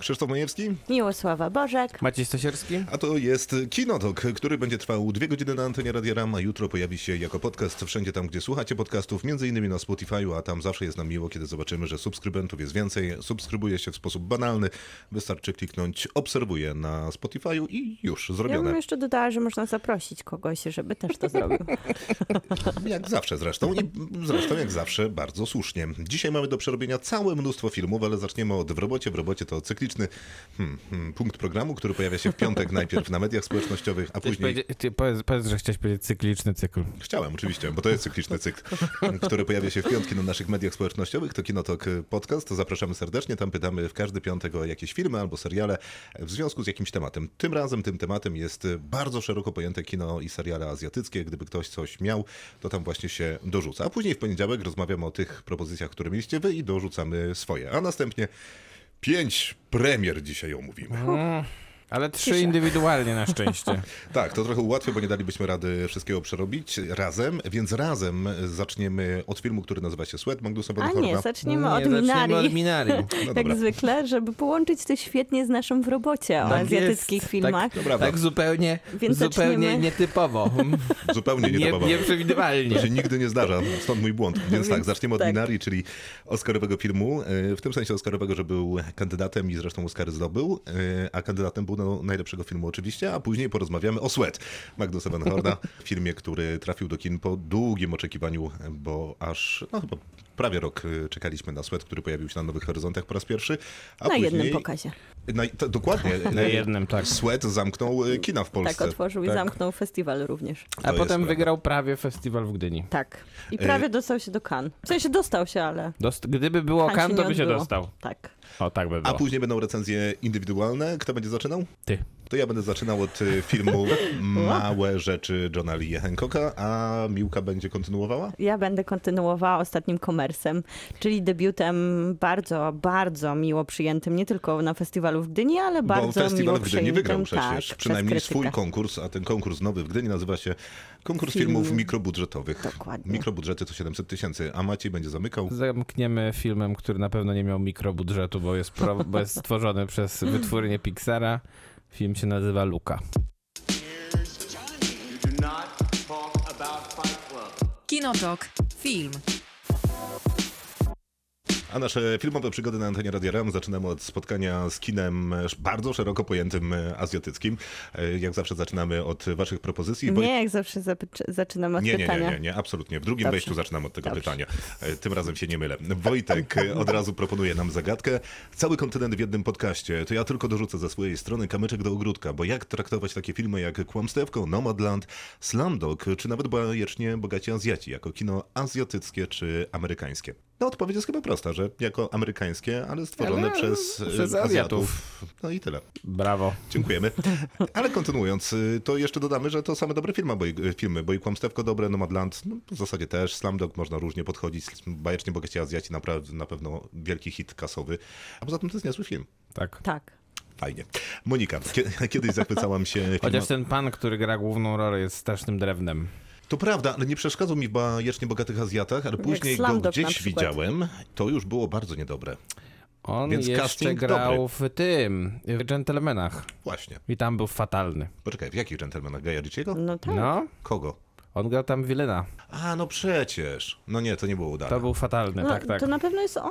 Krzysztof Majewski, Miłosława Bożek. Maciej Stasierski? a to jest Kinotok, który będzie trwał dwie godziny na antenie Radia Ram, a jutro pojawi się jako podcast wszędzie tam, gdzie słuchacie podcastów, między innymi na Spotify'u, a tam zawsze jest nam miło, kiedy zobaczymy, że subskrybentów jest więcej. Subskrybuje się w sposób banalny. Wystarczy kliknąć obserwuję na Spotify'u i już, Ja zrobione. bym jeszcze dodała, że można zaprosić kogoś, żeby też to zrobił. Jak zawsze zresztą i zresztą jak zawsze bardzo słusznie. Dzisiaj mamy do przerobienia całe mnóstwo filmów, ale zaczniemy od W robocie. W robocie to cykliczny hmm, hmm, punkt programu, który pojawia się w piątek najpierw na mediach społecznościowych, a później... powiedzieć- Ty powiedz, powiedz, że chciałeś powiedzieć cykliczny cykl. Chciałem oczywiście, bo to jest cykliczny cykl, który pojawia się w piątki na naszych mediach społecznościowych. To Kinotok Podcast. Zapraszamy serdecznie. Tam pytamy w każdy piątek o jakieś filmy albo seriale w związku z jakimś tematem. Tym razem tym tematem jest bardzo szeroko pojęte kino i seriale azjatyckie. Gdyby ktoś coś miał, to tam właśnie się dorzuca. A później w poniedziałek rozmawiamy o tych propozycjach, które mieliście wy i dorzucamy swoje. A następnie pięć premier dzisiaj omówimy. Ale trzy Cisza. indywidualnie na szczęście. Tak, to trochę ułatwia, bo nie dalibyśmy rady wszystkiego przerobić razem, więc razem zaczniemy od filmu, który nazywa się Sweat Magnusa A nie, zaczniemy Nie, od zaczniemy Minari. od Minari. No Jak dobra. zwykle, żeby połączyć to świetnie z naszym w robocie o Tak azjatyckich jest. filmach. To prawda. Tak zupełnie, Więc zupełnie zaczniemy. nietypowo. Zupełnie nie, Nie, nie To nieprzewidywalnie. się nigdy nie zdarza, stąd mój błąd. Więc tak, Więc zaczniemy od tak. Minari, czyli Oscarowego filmu. E, W tym sensie Oscarowego, że był kandydatem i zresztą Oscary zdobył, e, a kandydatem był do najlepszego filmu oczywiście, a później porozmawiamy o Sweat Magnusa Van Horna, filmie, który trafił do kin po długim oczekiwaniu, bo aż no, chyba prawie rok e, czekaliśmy na Sweat, który pojawił się na Nowych Horyzontach po raz pierwszy. A Na później, jednym pokazie. Na, to, dokładnie. Na jednym, tak. Sweat zamknął e, kina w Polsce. Tak, otworzył i Tak. zamknął festiwal również. A To jest potem wygrał prawie festiwal w Gdyni. Tak. I prawie dostał się do Cannes. W sensie dostał się, ale Dost- Gdyby było Cannes kan, się to by się odbyło. dostał. Tak. O, tak by A było. później będą recenzje indywidualne. Kto będzie zaczynał? Ty. To ja będę zaczynał od y, filmu Małe rzeczy Johna Lee Hancocka, a Miłka będzie kontynuowała? Ja będę kontynuowała ostatnim komersem, czyli debiutem bardzo, bardzo miło przyjętym nie tylko na festiwalu w Gdyni, ale bardzo Bo festiwal miło w Gdyni przyjętym wygrał przecież. tak, Przynajmniej swój konkurs, a ten konkurs nowy w Gdyni nazywa się Konkurs Film. Filmów Mikrobudżetowych. Dokładnie. Mikrobudżety to 700 tysięcy, a Maciej będzie zamykał. Zamkniemy filmem, który na pewno nie miał mikrobudżetu, bo jest, pro, bo jest stworzony przez wytwórnię Pixara. Film się nazywa Luka. Kinotok. Film. A nasze filmowe przygody na antenie Radia Ram zaczynamy od spotkania z kinem e, bardzo szeroko pojętym e, azjatyckim. E, Jak zawsze zaczynamy od waszych propozycji. Woj- Nie, jak zawsze zapy- zaczynam od Nie, nie, nie, pytania. nie, nie, absolutnie. W drugim Dobrze. wejściu zaczynamy od tego Dobrze. pytania. Tym razem się nie mylę. Wojtek od razu proponuje nam zagadkę. Cały kontynent w jednym podcaście. To ja tylko dorzucę ze swojej strony kamyczek do ogródka, bo jak traktować takie filmy jak Kłamstewko, Nomadland, Slumdog, czy nawet bajecznie Bogaci Azjaci, jako kino azjatyckie czy amerykańskie? No odpowiedź jest chyba prosta, że jako amerykańskie, ale stworzone Ale przez, e, przez Azjatów. Azjatów. No i tyle. Brawo. Dziękujemy. Ale kontynuując, y, to jeszcze dodamy, że to same dobre filmy, bo i, filmy, bo i Kłamstewko dobre, Nomadland, no, w zasadzie też, Slumdog można różnie podchodzić, bajecznie bogaci Azjaci, naprawdę, na pewno wielki hit kasowy, a poza tym to jest niezły film. Tak. Tak. Fajnie. Monika, kie- kiedyś zachwycałam się filmem. Chociaż ten pan, który gra główną rolę jest strasznym drewnem. To prawda, ale nie przeszkadzał mi w bajecznie bogatych Azjatach, ale później go gdzieś widziałem, to już było bardzo niedobre. On Więc jeszcze grał w tym, w Gentlemanach. Właśnie. I tam był fatalny. Poczekaj, w jakich dżentelmenach? Gaja Ricciego? No tak. No, Kogo? on grał tam Wilena. A, no przecież. No nie, to nie było udane. To był fatalny, No, tak, tak. To na pewno jest on?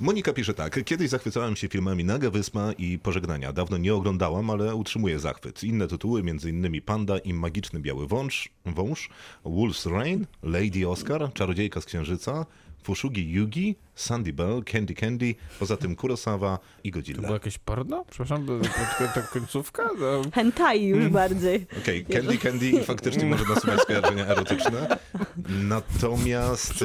Monika pisze tak. Kiedyś zachwycałem się filmami Naga Wyspa i Pożegnania. Dawno nie oglądałam, ale utrzymuję zachwyt. Inne tytuły, m.in. Panda i Magiczny Biały Wąż, Wąż Wolf's Rain, Lady Oscar, Czarodziejka z Księżyca, Fushugi Yugi, Sandy Bell, Candy Candy, poza tym Kurosawa i To Godzilla. było jakieś porno? Przepraszam, to, to, to końcówka? No. Hentai już bardziej. Okej, Candy Candy faktycznie może nasuwać skojarzenia erotyczne. Natomiast...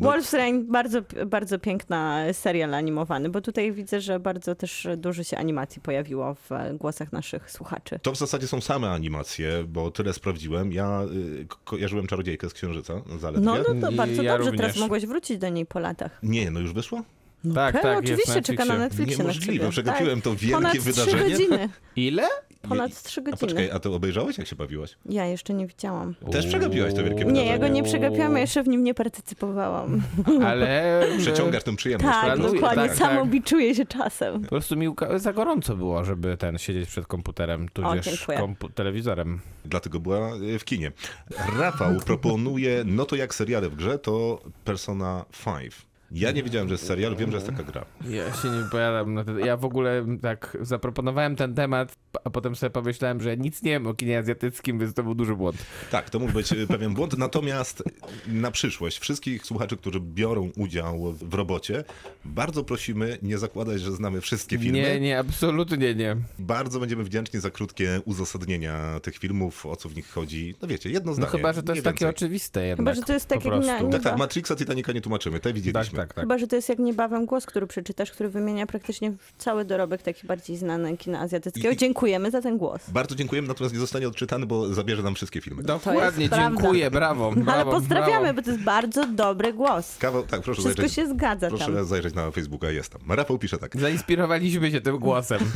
No- Wolf's Rain, bardzo, bardzo piękna serial animowany, bo tutaj widzę, że bardzo też dużo się animacji pojawiło w głosach naszych słuchaczy. To w zasadzie są same animacje, bo tyle sprawdziłem. Ja y, ko- kojarzyłem Czarodziejkę z Księżyca zaledwie. No, no to I bardzo ja dobrze, teraz również. mogłeś wrócić do niej po latach. Nie, no już wyszło? No Tak, okej, tak, jest oczywiście, na czeka na Netflixie. Na Niemożliwe, ciebie. przegapiłem to wielkie Ponad wydarzenie. 3 godziny. Ile? Ponad trzy A godziny. poczekaj, a to obejrzałeś, jak się bawiłaś? Ja jeszcze nie widziałam. Też przegapiłaś to wielkie Nie, ja wydarzenie. go nie przegapiłam, ja jeszcze w nim nie partycypowałam. Ale... Przeciągasz tę przyjemność. Tak, dokładnie, tak, samo tak. biczuję się czasem. Po prostu mi uka- za gorąco było, żeby ten siedzieć przed komputerem, tudzież dziękuję. kompu- telewizorem. Dlatego była e, w kinie. Rafał proponuje, no to jak seriale w grze, to Persona 5. Ja nie wiedziałem, że jest serial, wiem, że jest taka gra. Ja się nie wypowiadam na ten... Ja w ogóle tak zaproponowałem ten temat, a potem sobie pomyślałem, że nic nie wiem o kinie azjatyckim, więc to był duży błąd. Tak, to mógł być e, pewien błąd. Natomiast na przyszłość wszystkich słuchaczy, którzy biorą udział w robocie, bardzo prosimy nie zakładać, że znamy wszystkie filmy. Nie, nie, absolutnie nie. Bardzo będziemy wdzięczni za krótkie uzasadnienia tych filmów, o co w nich chodzi. No wiecie, jedno No zdanie. chyba, że to jest takie oczywiste jednak. Chyba, że to jest tak jak na- Tak, tak. Matrixa, Titanica nie tłumaczymy, te Tak, widzieliśmy. tak, tak. Chyba, że to jest jak niebawem głos, który przeczytasz, który wymienia praktycznie cały dorobek taki bardziej znany kina azjatyckiego. I- Dziękujemy za ten głos. Bardzo dziękujemy, natomiast nie zostanie odczytany, bo zabierze nam wszystkie filmy. Dokładnie, dziękuję, brawo, brawo. Ale pozdrawiamy, brawo. bo to jest bardzo dobry głos. Kawał, tak, proszę Wszystko zajrzeć. się zgadza Proszę tam. zajrzeć na Facebooka, jest tam. Rafał pisze tak. Zainspirowaliśmy się tym głosem.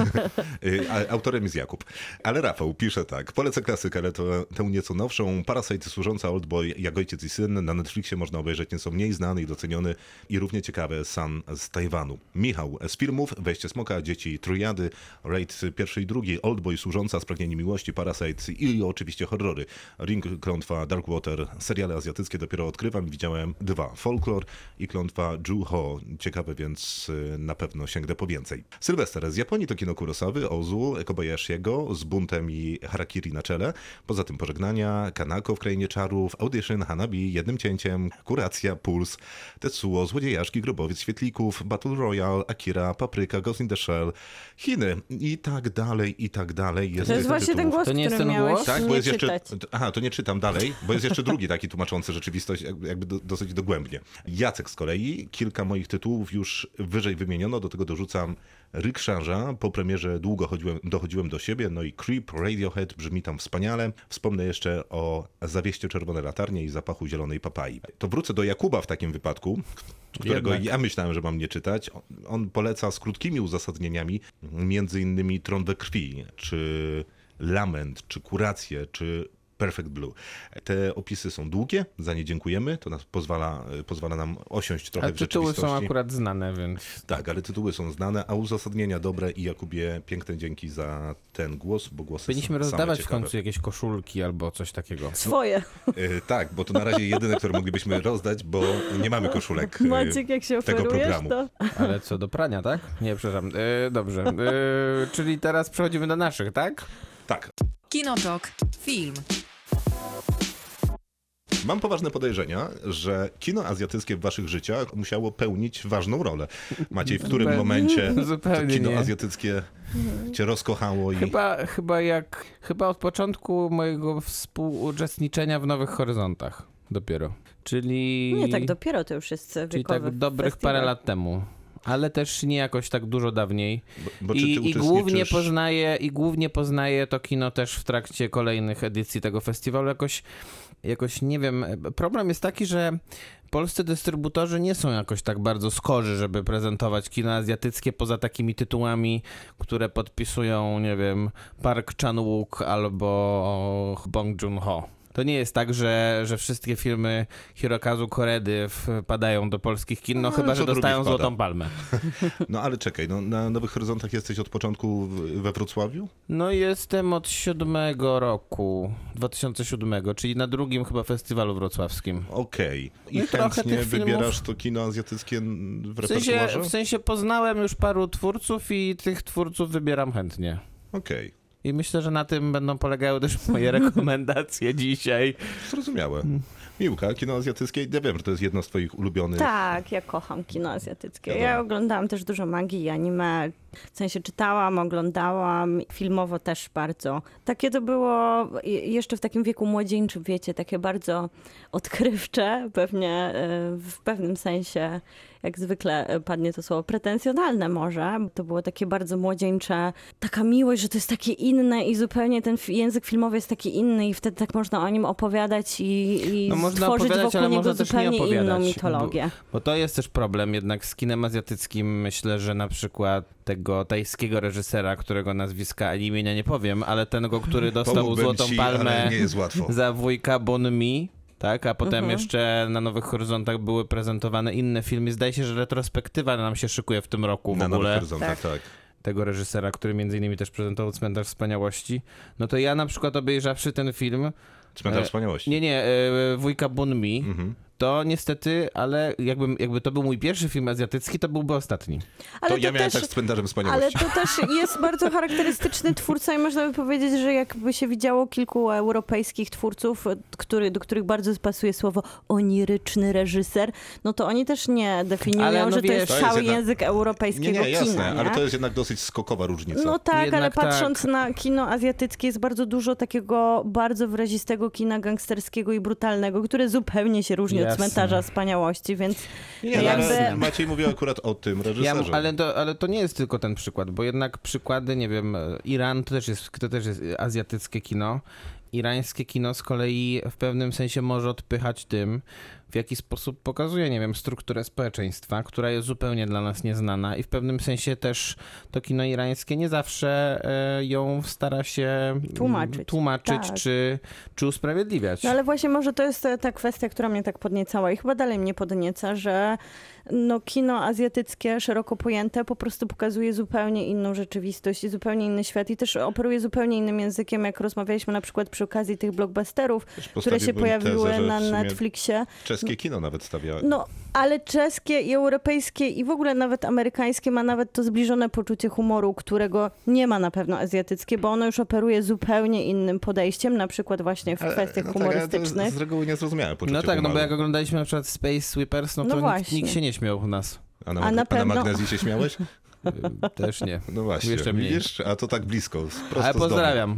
Y, Autorem jest Jakub. Ale Rafał pisze tak. Polecę klasykę, ale to, tę nieco nowszą. Parasite służąca Oldboy, Jak ojciec i syn. Na Netflixie można obejrzeć nieco mniej znany i doceniony i równie ciekawy San z Tajwanu. Michał z filmów Wejście Smoka, Dzieci Trójady, Raid pierwszy i drugi, Oldboy służąca, Spragnienie Miłości, Parasite i oczywiście horrory. Ring, Klątwa, Darkwater, seriale azjatyckie dopiero odkrywam. Widziałem dwa. Folklore i Klątwa Juho. Ciekawe, więc y, na pewno sięgnę po więcej. Sylwester z Japonii to kino Kurosawy, Ozu, Kobayashiego z buntem i harakiri na czele. Poza tym pożegnania, Kanako w Krainie Czarów, Audition, Hanabi, Jednym Cięciem, Kuracja, Puls, Tetsuo, Złodziejaszki, Grobowiec Świetlików, Battle Royale, Akira, Papryka, Ghost in the Shell, Chiny i tak dalej, i tak dalej. To jest właśnie ten tytułów. głos, To nie jest który ten miałeś głos? Tak, bo jest jeszcze. Aha, to nie czytam dalej, bo jest jeszcze drugi taki tłumaczący rzeczywistość, jakby- jakby do, dosyć dogłębnie. Jacek z kolei, kilka moich tytułów już wyżej wymieniono, do tego dorzucam Rickshaja. Po premierze długo chodziłem, dochodziłem do siebie, no i Creep, Radiohead brzmi tam wspaniale. Wspomnę jeszcze o zawieście czerwone latarnie i zapachu zielonej papai. To wrócę do Jakuba w takim wypadku, którego Jednak. ja myślałem, że mam nie czytać. On- On poleca z krótkimi uzasadnieniami, między innymi Tron we krwi, czy Lament, czy Kurację, czy Perfect Blue. Te opisy są długie, za nie dziękujemy, to nas pozwala, pozwala nam osiąść trochę A w tytuły są rzeczywistości. akurat znane, więc... Tak, ale tytuły są znane, a uzasadnienia dobre i Jakubie piękne dzięki za ten głos, bo głosy Powinniśmy są rozdawać w końcu jakieś koszulki albo coś takiego. Swoje. E, tak, bo to na razie jedyne, które moglibyśmy rozdać, bo nie mamy koszulek e, Maciek, jak się tego programu. to... Ale co, do prania, tak? Nie, przepraszam. E, dobrze. E, czyli teraz przechodzimy do naszych, tak? Tak, Kinotok. Film. Mam poważne podejrzenia, że kino azjatyckie w waszych życiach musiało pełnić ważną rolę. Maciej, w którym Zupełnie- momencie to zupełnie kino nie. azjatyckie cię rozkochało i... Chyba, chyba jak... Chyba od początku mojego współuczestniczenia w Nowych Horyzontach dopiero. Czyli... Nie tak dopiero, to już jest Czyli tak dobrych festiwal. parę lat temu. Ale też nie jakoś tak dużo dawniej. Bo, bo czy ty I, I uczestniczysz... głównie poznaję, I głównie poznaję to kino też w trakcie kolejnych edycji tego festiwalu. Jakoś, jakoś nie wiem. Problem jest taki, że polscy dystrybutorzy nie są jakoś tak bardzo skorzy, żeby prezentować kino azjatyckie poza takimi tytułami, które podpisują, nie wiem, Park Chan-wook albo Bong Joon-ho. To nie jest tak, że, że wszystkie filmy Hirokazu Koredy wpadają do polskich kin, no, No, chyba, że dostają. Złotą Palmę. No ale czekaj, no, na Nowych Horyzontach jesteś od początku w- we Wrocławiu? No jestem od siódmego roku, 2007, czyli na drugim chyba festiwalu wrocławskim. Okej. I No i trochę chętnie tych filmów- wybierasz to kino azjatyckie w W sensie, repertuarze? w sensie poznałem już paru twórców i tych twórców wybieram chętnie. Okej, I myślę, że na tym będą polegały też moje rekomendacje dzisiaj. zrozumiałe. Mm. Miłka, kino azjatyckie, ja wiem, że to jest jedno z twoich ulubionych. Tak, ja kocham kino azjatyckie. Wiadomo. Ja oglądałam też dużo magii i anime. W sensie czytałam, oglądałam, filmowo też bardzo. Takie to było jeszcze w takim wieku młodzieńczym, wiecie, takie bardzo odkrywcze, pewnie e, w pewnym sensie, jak zwykle e, padnie to słowo, pretensjonalne może. To było takie bardzo młodzieńcze, taka miłość, że to jest takie inne i zupełnie ten język filmowy jest taki inny i wtedy tak można o nim opowiadać i, i No można stworzyć opowiadać, wokół ale niego można też nie zupełnie inną mitologię. Bo to jest też problem jednak z kinem azjatyckim. Myślę, że na przykład tego tajskiego reżysera, którego nazwiska ani imienia nie powiem, ale tego, który dostał Pomógłbym Złotą ci, Palmę ale nie jest łatwo. za wujka Bon Mi. Tak, a potem Mhm. jeszcze na Nowych Horyzontach były prezentowane inne filmy. Zdaje się, że retrospektywa nam się szykuje w tym roku w Na Nowych ogóle Horyzontach, tak. tego reżysera, który między innymi też prezentował Cmentarz Wspaniałości. No to ja na przykład obejrzawszy ten film, Cmentarz E, Wspaniałości. nie, nie, e, wujka Bon Mi, Mhm. To niestety, ale jakby, jakby to był mój pierwszy film azjatycki, to byłby ostatni. Ale To ja miałem też... tak z Ale Wspaniałości. to też jest bardzo charakterystyczny twórca i można by powiedzieć, że jakby się widziało kilku europejskich twórców, który, do których bardzo pasuje słowo oniryczny reżyser, no to oni też nie definiują, Ale no że to wiesz- jest To jest cały jednak- język europejskiego Nie, nie, jasne, kina. Nie? ale to jest jednak dosyć skokowa różnica. No tak, ale Jednak patrząc tak. na kino azjatyckie jest bardzo dużo takiego bardzo wyrazistego kina gangsterskiego i brutalnego, które zupełnie się różni od Jasne. cmentarza wspaniałości, więc Nie, jakby... Maciej mówił akurat o tym Ja, reżyserze. ale, to, ale to nie jest tylko ten przykład, bo jednak przykłady, nie wiem, Iran to też jest, to też jest azjatyckie kino. Irańskie kino z kolei w pewnym sensie może odpychać tym, w jaki sposób pokazuje, nie wiem, strukturę społeczeństwa, która jest zupełnie dla nas nieznana i w pewnym sensie też to kino irańskie nie zawsze e, ją stara się mm, Tłumaczyć. tłumaczyć Tak. czy, czy usprawiedliwiać. No ale właśnie może to jest ta kwestia, która mnie tak podniecała i chyba dalej mnie podnieca, że no, kino azjatyckie, szeroko pojęte, po prostu pokazuje zupełnie inną rzeczywistość i zupełnie inny świat i też operuje zupełnie innym językiem, jak rozmawialiśmy na przykład przy okazji tych blockbusterów, które się pojawiły tezę, na Netflixie. Czeskie kino nawet stawia. No, ale czeskie i europejskie i w ogóle nawet amerykańskie ma nawet to zbliżone poczucie humoru, którego nie ma na pewno azjatyckie, bo ono już operuje zupełnie innym podejściem, na przykład właśnie w Ale- kwestiach no tak, ale to humorystycznych. z reguły nie zrozumiałem poczucie No tak, no bo humoru. jak oglądaliśmy na przykład Space Sweepers, no No to nikt, nikt się nie śmiał u nas. A na, A na a na pewno- magnezji się śmiałeś? Y, Też nie. No właśnie, Jeszcze mniej. widzisz? A to tak blisko, Ale z domu. pozdrawiam.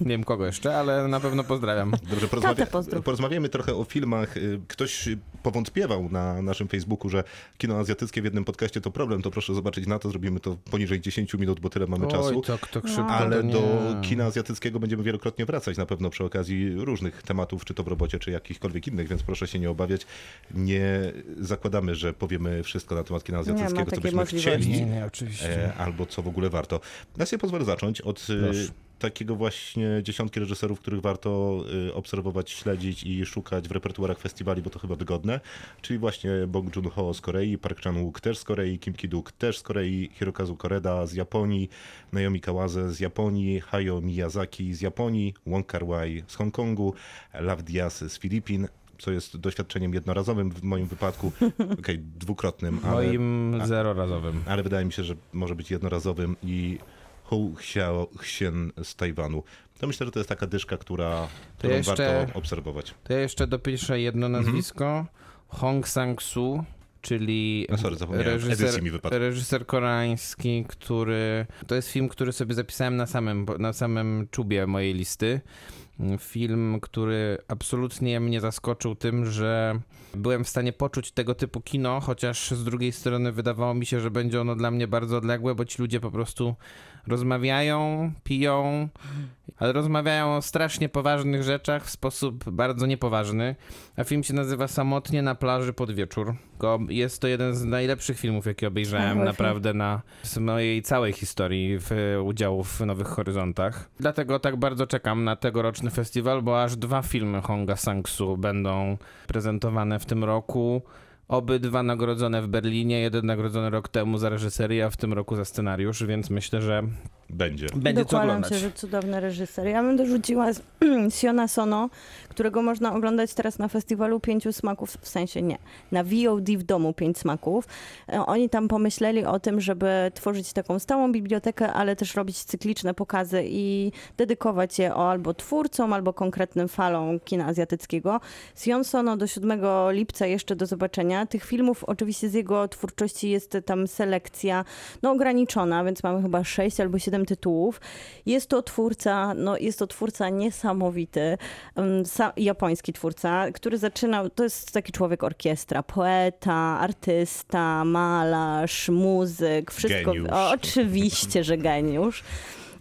Nie wiem kogo jeszcze, ale na pewno pozdrawiam. Dobrze, porozmawia... porozmawiamy trochę o filmach. Y, Ktoś powątpiewał na naszym Facebooku, że kino azjatyckie w jednym podcaście to problem, to proszę zobaczyć na to, zrobimy to poniżej 10 minut, bo tyle mamy czasu. Oj, tak, tak szybko Ale do kina azjatyckiego będziemy wielokrotnie wracać na pewno przy okazji różnych tematów, czy to w robocie, czy jakichkolwiek innych, więc proszę się nie obawiać. Nie zakładamy, że powiemy wszystko na temat kina azjatyckiego, co byśmy chcieli. Nie, nie, oczywiście. E, albo co w ogóle warto. Ja sobie pozwolę zacząć od e, Proszę. Takiego właśnie dziesiątki reżyserów, których warto e, obserwować, śledzić i szukać w repertuarach festiwali, bo to chyba wygodne. Czyli właśnie Bong Joon-ho z Korei, Park Chan-wook też z Korei, Kim Ki-duk też z Korei, Hirokazu Koreda z Japonii, Naomi Kawase z Japonii, Hayao Miyazaki z Japonii, Wong Kar-wai z Hongkongu, Lav Diaz z Filipin, co jest doświadczeniem jednorazowym w moim wypadku, okej, dwukrotnym, ale... Moim zerorazowym. ale wydaje mi się, że może być jednorazowym i Hu Hsien z Tajwanu. To myślę, że to jest taka dyszka, która, którą jeszcze- warto obserwować. To ja jeszcze dopiszę jedno Mhm. nazwisko. Hong Sang-soo, czyli No sorry, reżyser, reżyser koreański, który... To jest film, który sobie zapisałem na samym, na samym czubie mojej listy. Film, który absolutnie mnie zaskoczył tym, że byłem w stanie poczuć tego typu kino, chociaż z drugiej strony wydawało mi się, że będzie ono dla mnie bardzo odległe, bo ci ludzie po prostu rozmawiają, piją, ale rozmawiają o strasznie poważnych rzeczach w sposób bardzo niepoważny. A film się nazywa Samotnie na plaży pod wieczór. Jest to jeden z najlepszych filmów, jakie obejrzałem naprawdę na z mojej całej historii w udziału w Nowych Horyzontach. Dlatego tak bardzo czekam na tegoroczny festiwal, bo aż dwa filmy Honga Sang-soo będą prezentowane w tym roku. Obydwa nagrodzone w Berlinie, jeden nagrodzony rok temu za reżyserię, a w tym roku za scenariusz, więc myślę, że Będzie. będzie co Dokładam oglądać. się, że cudowny reżyser. Ja bym dorzuciła z- Siona Sono, którego można oglądać teraz na festiwalu Pięciu Smaków, w sensie nie, na VOD w domu Pięć Smaków. E, Oni tam pomyśleli o tym, żeby tworzyć taką stałą bibliotekę, ale też robić cykliczne pokazy i dedykować je o albo twórcom, albo konkretnym falom kina azjatyckiego. Sion Sono do 7 lipca jeszcze do zobaczenia. Tych filmów oczywiście z jego twórczości jest tam selekcja no, ograniczona, więc mamy chyba 6 albo 7 tytułów. Jest to twórca, no, jest to twórca niesamowity, sa, japoński twórca, który zaczynał, to jest taki człowiek orkiestra, poeta, artysta, malarz, muzyk, wszystko. O, oczywiście, że geniusz.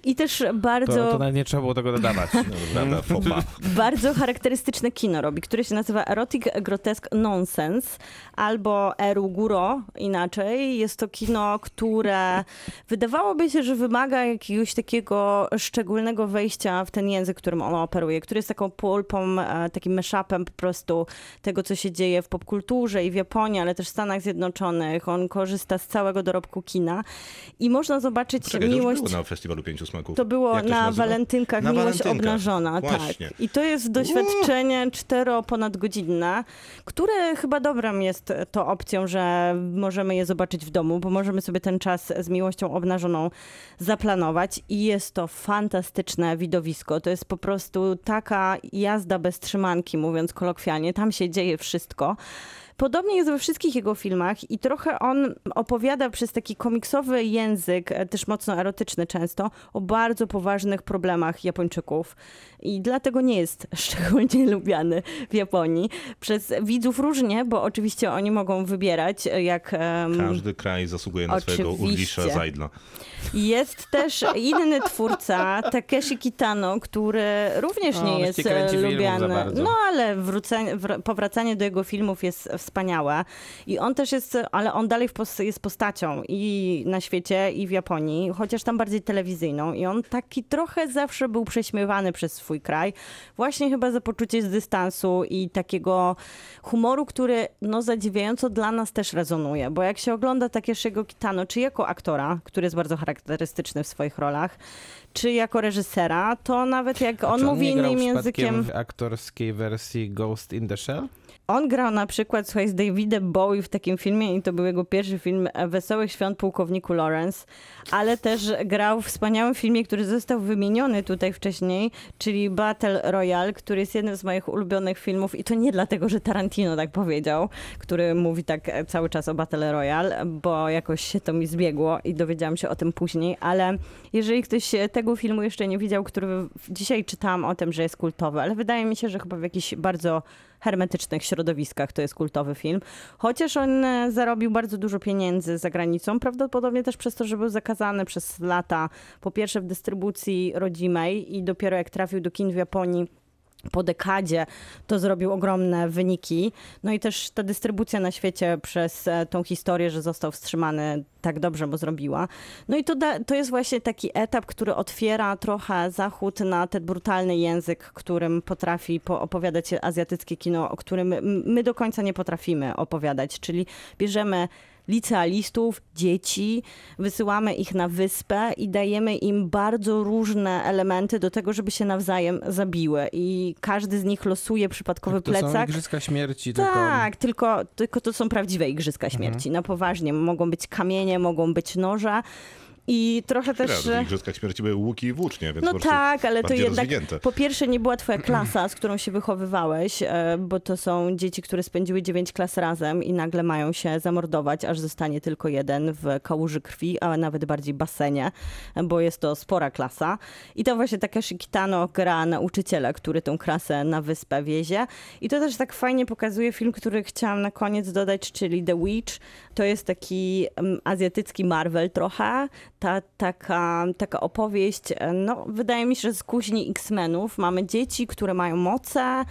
I też bardzo... To, to nawet nie trzeba było tego dodawać. Bardzo charakterystyczne kino robi, które się nazywa Erotic Grotesque Nonsense albo Eru Guro inaczej. Jest to kino, które wydawałoby się, że wymaga jakiegoś takiego szczególnego wejścia w ten język, którym ono operuje, który jest taką pulpą, e, takim mashupem po prostu tego, co się dzieje w popkulturze i w Japonii, ale też w Stanach Zjednoczonych. On korzysta z całego dorobku kina i można zobaczyć Czekaj, to już miłość... było na Festiwalu Pięciu Smaków. To było na walentynkach Na Miłość walentynkach. Obnażona, Właśnie. tak. I to jest doświadczenie cztero ponadgodzinne, które chyba dobrą jest to opcją, że możemy je zobaczyć w domu, bo możemy sobie ten czas z Miłością Obnażoną zaplanować i jest to fantastyczne widowisko. To jest po prostu taka jazda bez trzymanki, mówiąc kolokwialnie. Tam się dzieje wszystko. Podobnie jest we wszystkich jego filmach i trochę on opowiada przez taki komiksowy język, e, też mocno erotyczny często, o bardzo poważnych problemach Japończyków. I dlatego nie jest szczególnie lubiany w Japonii. Przez widzów różnie, bo oczywiście oni mogą wybierać, e, jak... em, Każdy kraj zasługuje na swojego Oczywiście. Ulrisza Zajdla. Jest też inny twórca, Takeshi Kitano, który również O, nie jest e, lubiany. No ale wrócenie, wr- powracanie do jego filmów jest wspaniałe. I on też jest, ale on dalej jest postacią i na świecie, i w Japonii, chociaż tam bardziej telewizyjną. I on taki trochę zawsze był prześmiewany przez swój kraj. Właśnie chyba za poczucie z dystansu i takiego humoru, który no zadziwiająco dla nas też rezonuje. Bo jak się ogląda Takeshiego Kitano, czy jako aktora, który jest bardzo charakterystyczny w swoich rolach, czy jako reżysera, to nawet jak on Czy mówi innym językiem... w aktorskiej wersji Ghost in the Shell? On grał na przykład, słuchaj, z Davidem Bowie w takim filmie i to był jego pierwszy film e, Wesołych Świąt Pułkowniku Lawrence, ale też grał w wspaniałym filmie, który został wymieniony tutaj wcześniej, czyli Battle Royale, który jest jednym z moich ulubionych filmów i to nie dlatego, że Tarantino tak powiedział, który mówi tak e, cały czas o Battle Royale, bo jakoś się to mi zbiegło i dowiedziałam się o tym później, ale jeżeli ktoś tego filmu jeszcze nie widział, który dzisiaj czytałam o tym, że jest kultowy, ale wydaje mi się, że chyba w jakichś bardzo hermetycznych środowiskach to jest kultowy film. Chociaż on e, zarobił bardzo dużo pieniędzy za granicą, prawdopodobnie też przez to, że był zakazany przez lata, po pierwsze w dystrybucji rodzimej i dopiero jak trafił do kin w Japonii, po dekadzie to zrobił ogromne wyniki. No i też ta dystrybucja na świecie przez e, tą historię, że został wstrzymany, tak dobrze mu zrobiła. No i to, da, to jest właśnie taki etap, który otwiera trochę Zachód na ten brutalny język, którym potrafi po- opowiadać azjatyckie kino, o którym my do końca nie potrafimy opowiadać. Czyli bierzemy licealistów, dzieci, wysyłamy ich na wyspę i dajemy im bardzo różne elementy do tego, żeby się nawzajem zabiły. I każdy z nich losuje przypadkowy to są plecak. igrzyska śmierci, tylko... Tak, tylko, tylko to są prawdziwe igrzyska śmierci. Na poważnie. Mogą być kamienie, mogą być noże. I trochę też. Chwila, w Igrzyskach Śmierci były łuki i włócznie, więc No tak, ale to jednak rozwinięte. po pierwsze nie była twoja klasa, z którą się wychowywałeś, e, bo to są dzieci, które spędziły dziewięć klas razem i nagle mają się zamordować, aż zostanie tylko jeden w kałuży krwi, a nawet bardziej basenie, bo jest to spora klasa. I to właśnie Takeshi Kitano gra nauczyciela, który tą klasę na wyspę wiezie. I to też tak fajnie pokazuje film, który chciałam na koniec dodać, czyli The Witch. To jest taki azjatycki Marvel trochę. Ta, taka, taka opowieść, e, no wydaje mi się, że z kuźni X-Menów. Mamy dzieci, które mają moce.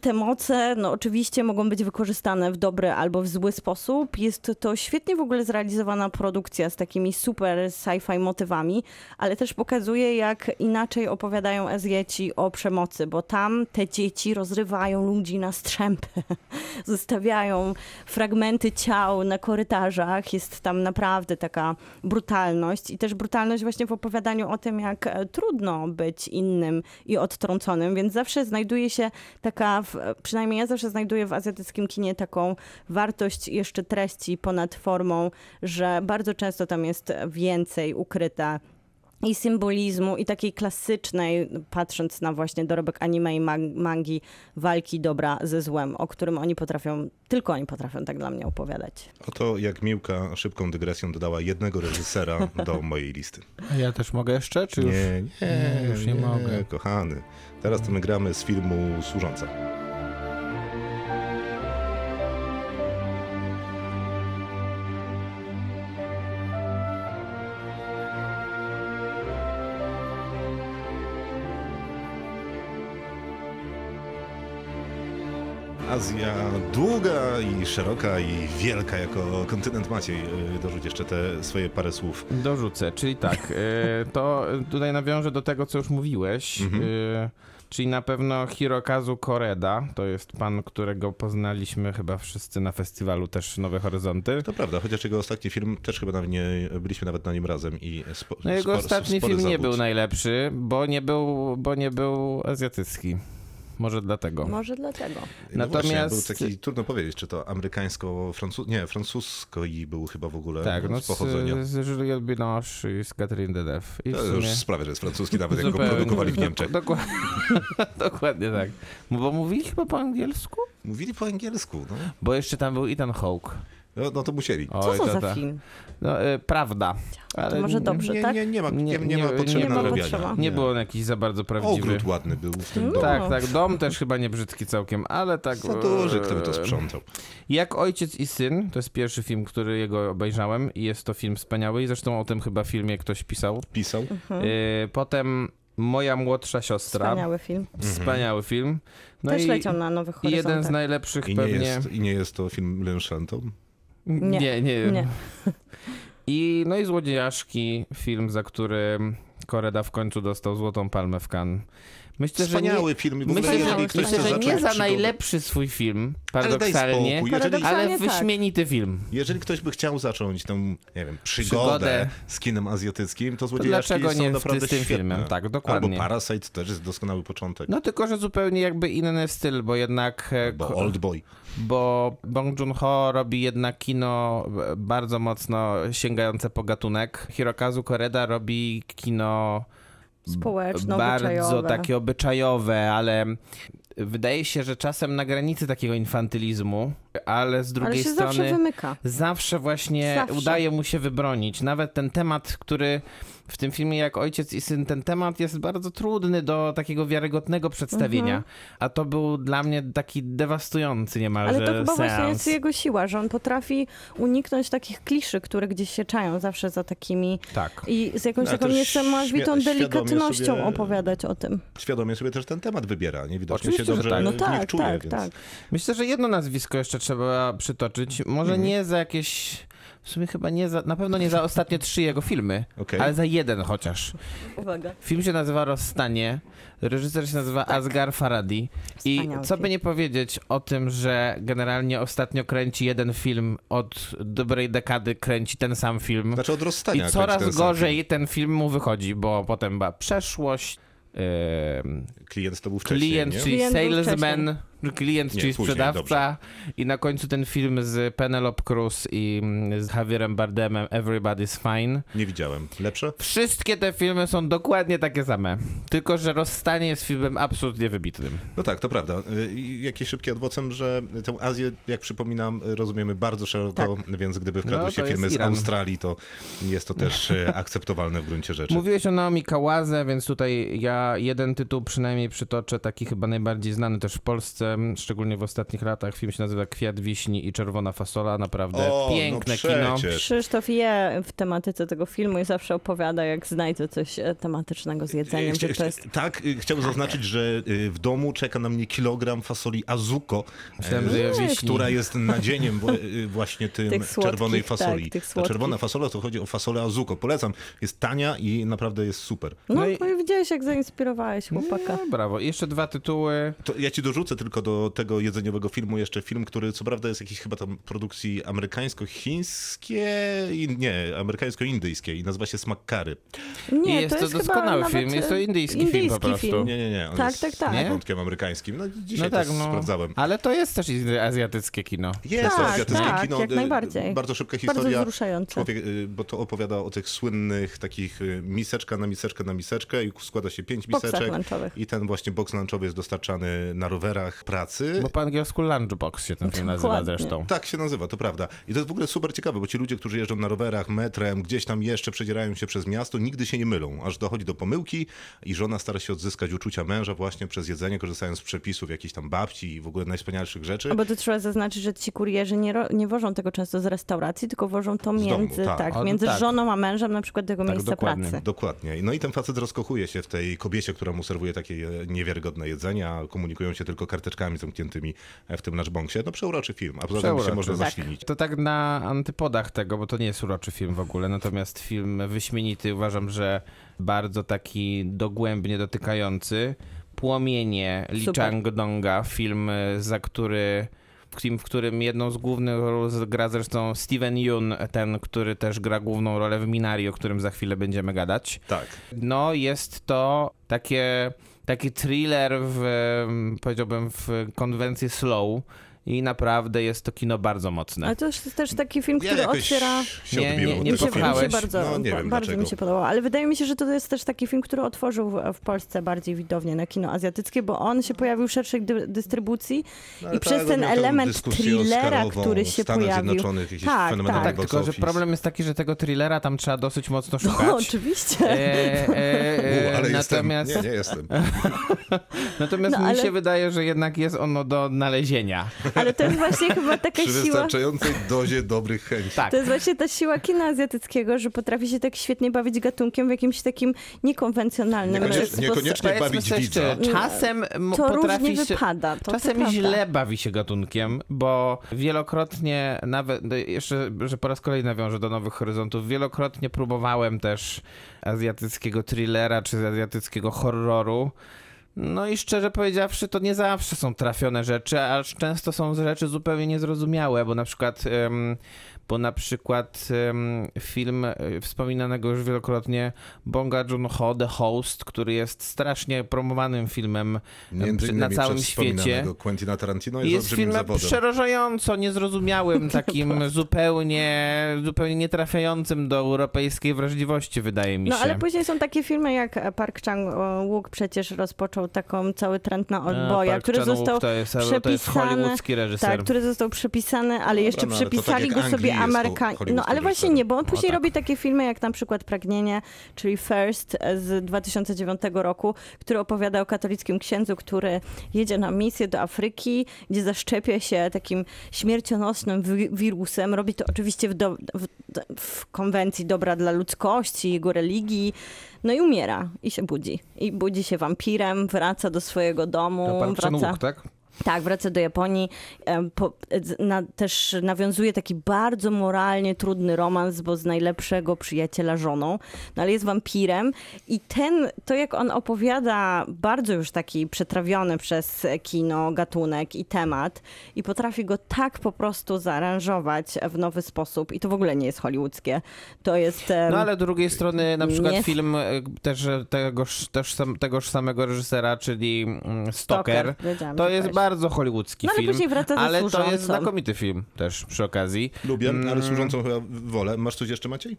Te moce, no oczywiście mogą być wykorzystane w dobry albo w zły sposób. Jest to świetnie w ogóle zrealizowana produkcja z takimi super sci-fi motywami, ale też pokazuje, jak inaczej opowiadają Azjaci o przemocy, bo tam te dzieci rozrywają ludzi na strzępy, zostawiają fragmenty ciał na korytarzach. Jest tam naprawdę taka brutalność i też brutalność właśnie w opowiadaniu o tym, jak e, trudno być innym i odtrąconym, więc zawsze znajduje się taka, w- przynajmniej ja zawsze znajduję w azjatyckim kinie taką wartość jeszcze treści ponad formą, że bardzo często tam jest więcej ukryte i symbolizmu, i takiej klasycznej, patrząc na właśnie dorobek anime i mang- mangi, walki dobra ze złem, o którym oni potrafią, tylko oni potrafią tak dla mnie opowiadać. Oto jak Miłka szybką dygresją dodała jednego reżysera do mojej listy. A ja też mogę jeszcze, czy już? Nie, nie, Nie, już nie mogę. kochany. Teraz to my gramy z filmu Służąca. Azja długa i szeroka i wielka jako kontynent. Maciej, y, dorzuć jeszcze te swoje parę słów. Dorzucę, czyli tak, e, to tutaj nawiążę do tego, co już mówiłeś. Mhm. e, Czyli na pewno Hirokazu Koreda, to jest pan, którego poznaliśmy chyba wszyscy na festiwalu też Nowe Horyzonty. To prawda, chociaż jego ostatni film też chyba nie byliśmy nawet na nim razem i spo, No jego spor- ostatni film nie zawód. był najlepszy, bo nie był, bo nie był azjatycki. Może dlatego. Może dlatego. No właśnie, Natomiast- był taki, trudno powiedzieć, czy to amerykańsko-francuski, nie, francusko i był chyba w ogóle Tak, no z pochodzenia. z, z Juliette Binoche i z Catherine Deneuve. I To już sumie- sprawia, że jest francuski, nawet jak go produkowali w Niemczech. Dokładnie, dokładnie tak. Bo mówili chyba po angielsku? Mówili po angielsku, no. Bo jeszcze tam był Ethan Hawke. No, no to musieli. Co Oj, to to za ta- film? No, y, prawda. Ale może dobrze. Nie, tak? nie, nie, ma, nie, Nie- nie, ma potrzeby nie nadrabiania. Nie był on jakiś za bardzo prawdziwy. Ogród ładny był w tym No. domu. Tak, tak. Dom też chyba nie brzydki całkiem, ale tak. Za duży, kto by to e, sprzątał. Jak Ojciec i Syn, to jest pierwszy film, który jego obejrzałem i jest to film wspaniały i zresztą o tym chyba filmie ktoś pisał. Pisał. Y, potem Moja młodsza siostra. Wspaniały film. Wspaniały film. No Też i, leciał na Nowych i jeden z Horyzontach. najlepszych I nie, pewnie... jest, I nie jest to film Lynchantą. Nie, nie. Nie. I, no i Złodziejaszki, film, za który Koreda w końcu dostał Złotą Palmę w Cannes. Myślę, że nie, Wspaniały film. W Myślę, jeżeli że, ktoś myślę, że nie za najlepszy swój film, Ale paradoksalnie, spokój. Jeżeli, Paradoksalnie ale tak. wyśmienity film. jeżeli ktoś by chciał zacząć tę, nie wiem, przygodę, Przygodę. z kinem azjatyckim, to Złodziejaszki dlaczego są nie naprawdę z tym świetne. filmem? Tak, dokładnie. Albo Parasite też jest doskonały początek. No tylko, że zupełnie jakby inny styl, bo jednak... e, Bo ko- Oldboy. bo Bong Joon-ho robi jednak kino e, bardzo mocno sięgające po gatunek. Hirokazu Koreda robi kino Społeczno, bardzo obyczajowe. takie obyczajowe, ale wydaje się, że czasem na granicy takiego infantylizmu, ale z Ale drugiej się strony zawsze wymyka. zawsze właśnie Zawsze. udaje mu się wybronić. Nawet ten temat, który w tym filmie jak Ojciec i Syn, ten temat jest bardzo trudny do takiego wiarygodnego przedstawienia. Mhm. A to był dla mnie taki dewastujący niemalże Ale to chyba właśnie seans. jest jego siła, że on potrafi uniknąć takich kliszy, które gdzieś się czają zawsze za takimi Tak. i z jakąś Ale taką niesamowitą delikatnością sobie- opowiadać o tym. Świadomie sobie też ten temat wybiera. Nie widocznie Oczywiście, się że dobrze tak. No w nich tak, czuje, tak, więc... tak. Myślę, że jedno nazwisko jeszcze trzeba przytoczyć. Może Mhm. nie za jakieś. W sumie chyba nie za. Na pewno nie za ostatnie trzy jego filmy, Okej. ale za jeden chociaż. Uwaga. Film się nazywa Rozstanie. Reżyser się nazywa Asghar Faradi. I co by film. nie powiedzieć o tym, że generalnie ostatnio kręci jeden film, od dobrej dekady kręci ten sam film. Znaczy od I rozstania. kręci coraz ten gorzej ten film mu wychodzi, bo potem była przeszłość. film. Klient to był wcześniej, klient, nie? czyli Klient był salesman, klient, Nie, czyli później, sprzedawca i na końcu ten film z Penelope Cruz i mm, z Javierem Bardemem Everybody's Fine. Nie widziałem. Lepsze? Wszystkie te filmy są dokładnie takie same, tylko że Rozstanie jest filmem absolutnie wybitnym. No tak, to prawda. Y, i Jakieś szybkie adwocem, że tę Azję, jak przypominam, rozumiemy bardzo szeroko, więc gdyby wkradły No, się filmy z. Australii, to jest to też e, akceptowalne w gruncie rzeczy. Mówiłeś o Naomi Kałaze, więc tutaj ja jeden tytuł przynajmniej przytoczę, taki chyba najbardziej znany też w Polsce, szczególnie w ostatnich latach. Film się nazywa Kwiat Wiśni i Czerwona Fasola, naprawdę O, piękne no kino. Krzysztof je w tematyce tego filmu i zawsze opowiada, jak znajdzie coś e, tematycznego z jedzeniem, Chcia- jest... Tak, y, chciałbym zaznaczyć, że y, w domu czeka na mnie kilogram fasoli azuko, Myślałem, e, wiśni. która jest nadzieniem y, właśnie tym słodkich, czerwonej tak, fasoli. tych Ta czerwona fasola to chodzi o fasolę azuko. Polecam. Jest tania i naprawdę jest super. No, No i- no i widziałeś, jak zainspirowałeś chłopaka. No, brawo. Jeszcze dwa tytuły. To ja ci dorzucę tylko do tego jedzeniowego filmu jeszcze film, który co prawda jest jakiś chyba tam produkcji amerykańsko-chińskiej, nie, amerykańsko-indyjskiej i nazywa się Smak Kary. Nie, I jest to chyba doskonały film, jest to e, indyjski film po prostu. film. Nie, nie, nie. On Tak, jest tak, tak. z Nie? wątkiem amerykańskim. No dzisiaj no tak, to no. sprawdzałem. Ale to jest też azjatyckie kino. Jest to Tak, azjatyckie tak, kino. jak y, najbardziej. Bardzo szybka Bardzo historia. wzruszające. Człowiek, y, bo to opowiada o tych słynnych takich y, miseczka na miseczkę na miseczkę i składa się pięć boksach miseczek. lunchowych. I ten właśnie boks lunchowy jest dostarczany na rowerach pracy. Bo po angielsku lunchbox się ten film nazywa zresztą. Tak się nazywa, to prawda. I to jest w ogóle super ciekawe, bo ci ludzie, którzy jeżdżą na rowerach, metrem, gdzieś tam jeszcze przedzierają się przez miasto, nigdy się nie mylą, aż dochodzi do pomyłki i żona stara się odzyskać uczucia męża właśnie przez jedzenie, korzystając z przepisów jakichś tam babci i w ogóle najwspanialszych rzeczy. A bo to trzeba zaznaczyć, że ci kurierzy nie, ro, nie wożą tego często z restauracji, tylko wożą to domu, między, tak. tak, O, między tak. żoną a mężem na przykład do jego Tak, miejsca dokładnie. pracy. Dokładnie. No i ten facet rozkochuje się w tej kobiecie, która mu serwuje takie e, niewiarygodne jedzenia, komunikują się tylko karteczkami zamkniętymi e, w tym lunchboxie. No przeuroczy film, a poza tym się można Tak. zaślinić. To tak na antypodach tego, bo to nie jest uroczy film w ogóle, natomiast film wyśmienity, uważam, że bardzo taki dogłębnie dotykający. Płomienie Super. Chang-donga, film, y, za który film, w którym jedną z głównych ról gra zresztą Steven Yeun, ten, który też gra główną rolę w Minari, o którym za chwilę będziemy gadać. Tak. No, jest to takie, taki thriller w, powiedziałbym, w konwencji slow i naprawdę jest to kino bardzo mocne. Ale to jest też taki film, Ja który jakoś otwiera... się Nie, nie- nie Mi się, mi bardzo, No, nie wiem bardzo dlaczego. mi się podobało, ale wydaje mi się, że to jest też taki film, który otworzył w, w Polsce bardziej widownię na kino azjatyckie, bo on się pojawił w szerszej dy, dystrybucji No, i przez ten element thrillera, który się Stanach pojawił. Tak, tak. Tak, tylko że problem jest taki, że tego thrillera tam trzeba dosyć mocno szukać. No, oczywiście. E, e, U, ale natomiast jestem. Nie, nie jestem. natomiast No, mi ale- się wydaje, że jednak jest ono do znalezienia. Ale to jest właśnie chyba taka Przy siła... wystarczającej dozie dobrych chęci. Tak. To jest właśnie ta siła kina azjatyckiego, że potrafi się tak świetnie bawić gatunkiem w jakimś takim niekonwencjonalnym Niekoniecznie- niekoniecznie bawić widza. Czasem m- To potrafi różnie się... wypada. To, Czasem to źle bawi się gatunkiem, bo wielokrotnie, nawet no jeszcze, że po raz kolejny nawiążę do Nowych Horyzontów, wielokrotnie próbowałem też azjatyckiego thrillera czy azjatyckiego horroru. No i szczerze powiedziawszy, to nie zawsze są trafione rzeczy, aż często są rzeczy zupełnie niezrozumiałe, bo na przykład, bo na przykład film e, wspominanego już wielokrotnie Bonga Joon-ho, The Host, który jest strasznie promowanym filmem przy- na całym świecie. Quentina Tarantino jest, Jest filmem zawodem. przerażająco niezrozumiałym, takim zupełnie, zupełnie nietrafiającym do europejskiej wrażliwości, wydaje mi No się. ale później są takie filmy jak Park Chan-wook przecież rozpoczął taką cały trend na Park który został to jest, to jest przepisany- hollywoodzki reżyser. tak, który został przepisany, ale jeszcze no, ale to tak przepisali jak go sobie jest Amerykanie. No ale właśnie nie, bo on No później tak. robi takie filmy jak na przykład Pragnienie, czyli First z 2009 roku, który opowiada o katolickim księdzu, który jedzie na misję do Afryki, gdzie zaszczepia się takim śmiercionośnym wi- wirusem. Robi to oczywiście w, do, w, w konwencji dobra dla ludzkości, jego religii. No i umiera i się budzi. I budzi się wampirem, wraca do swojego domu. To Park wraca... Chan-wook, tak? Tak, wraca do Japonii. em, Po, z- na, też nawiązuje taki bardzo moralnie trudny romans, bo z najlepszego przyjaciela żoną, no ale jest wampirem. I ten, to jak on opowiada, bardzo już taki przetrawiony przez kino gatunek i temat, i potrafi go tak po prostu zaaranżować w nowy sposób. I to w ogóle nie jest hollywoodzkie. To jest. No ale z drugiej strony na przykład Nie. film e, też e, tegoż, też sam, tegoż samego reżysera, czyli mm, Stoker, wiedziałam, to jest też. Bardzo hollywoodzki No ale film, później wraca ze ale to jest znakomity film też przy okazji. Lubię, ale Mm. służącą chyba wolę. Masz coś jeszcze, Maciej?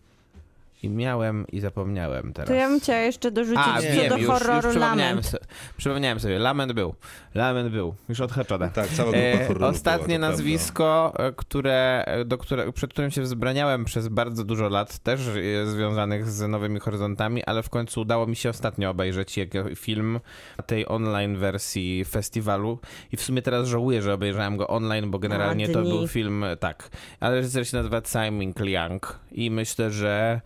I miałem i zapomniałem teraz. To ja bym chciała jeszcze dorzucić A, co wiem, do już, horroru już przypomniałem, Lament. so, przypomniałem sobie. Lament był. Lament był. Już odhaczone. Tak, cała grupa E, horroru Ostatnie była, to nazwisko, e, które, e, do które, przed którym się wzbraniałem przez bardzo dużo lat, też e, związanych z Nowymi Horyzontami, ale w końcu udało mi się ostatnio obejrzeć jego film tej online wersji festiwalu i w sumie teraz żałuję, że obejrzałem go online, bo generalnie to dni. był film, e, tak, ale reżyser się nazywa Simon Liang i myślę, że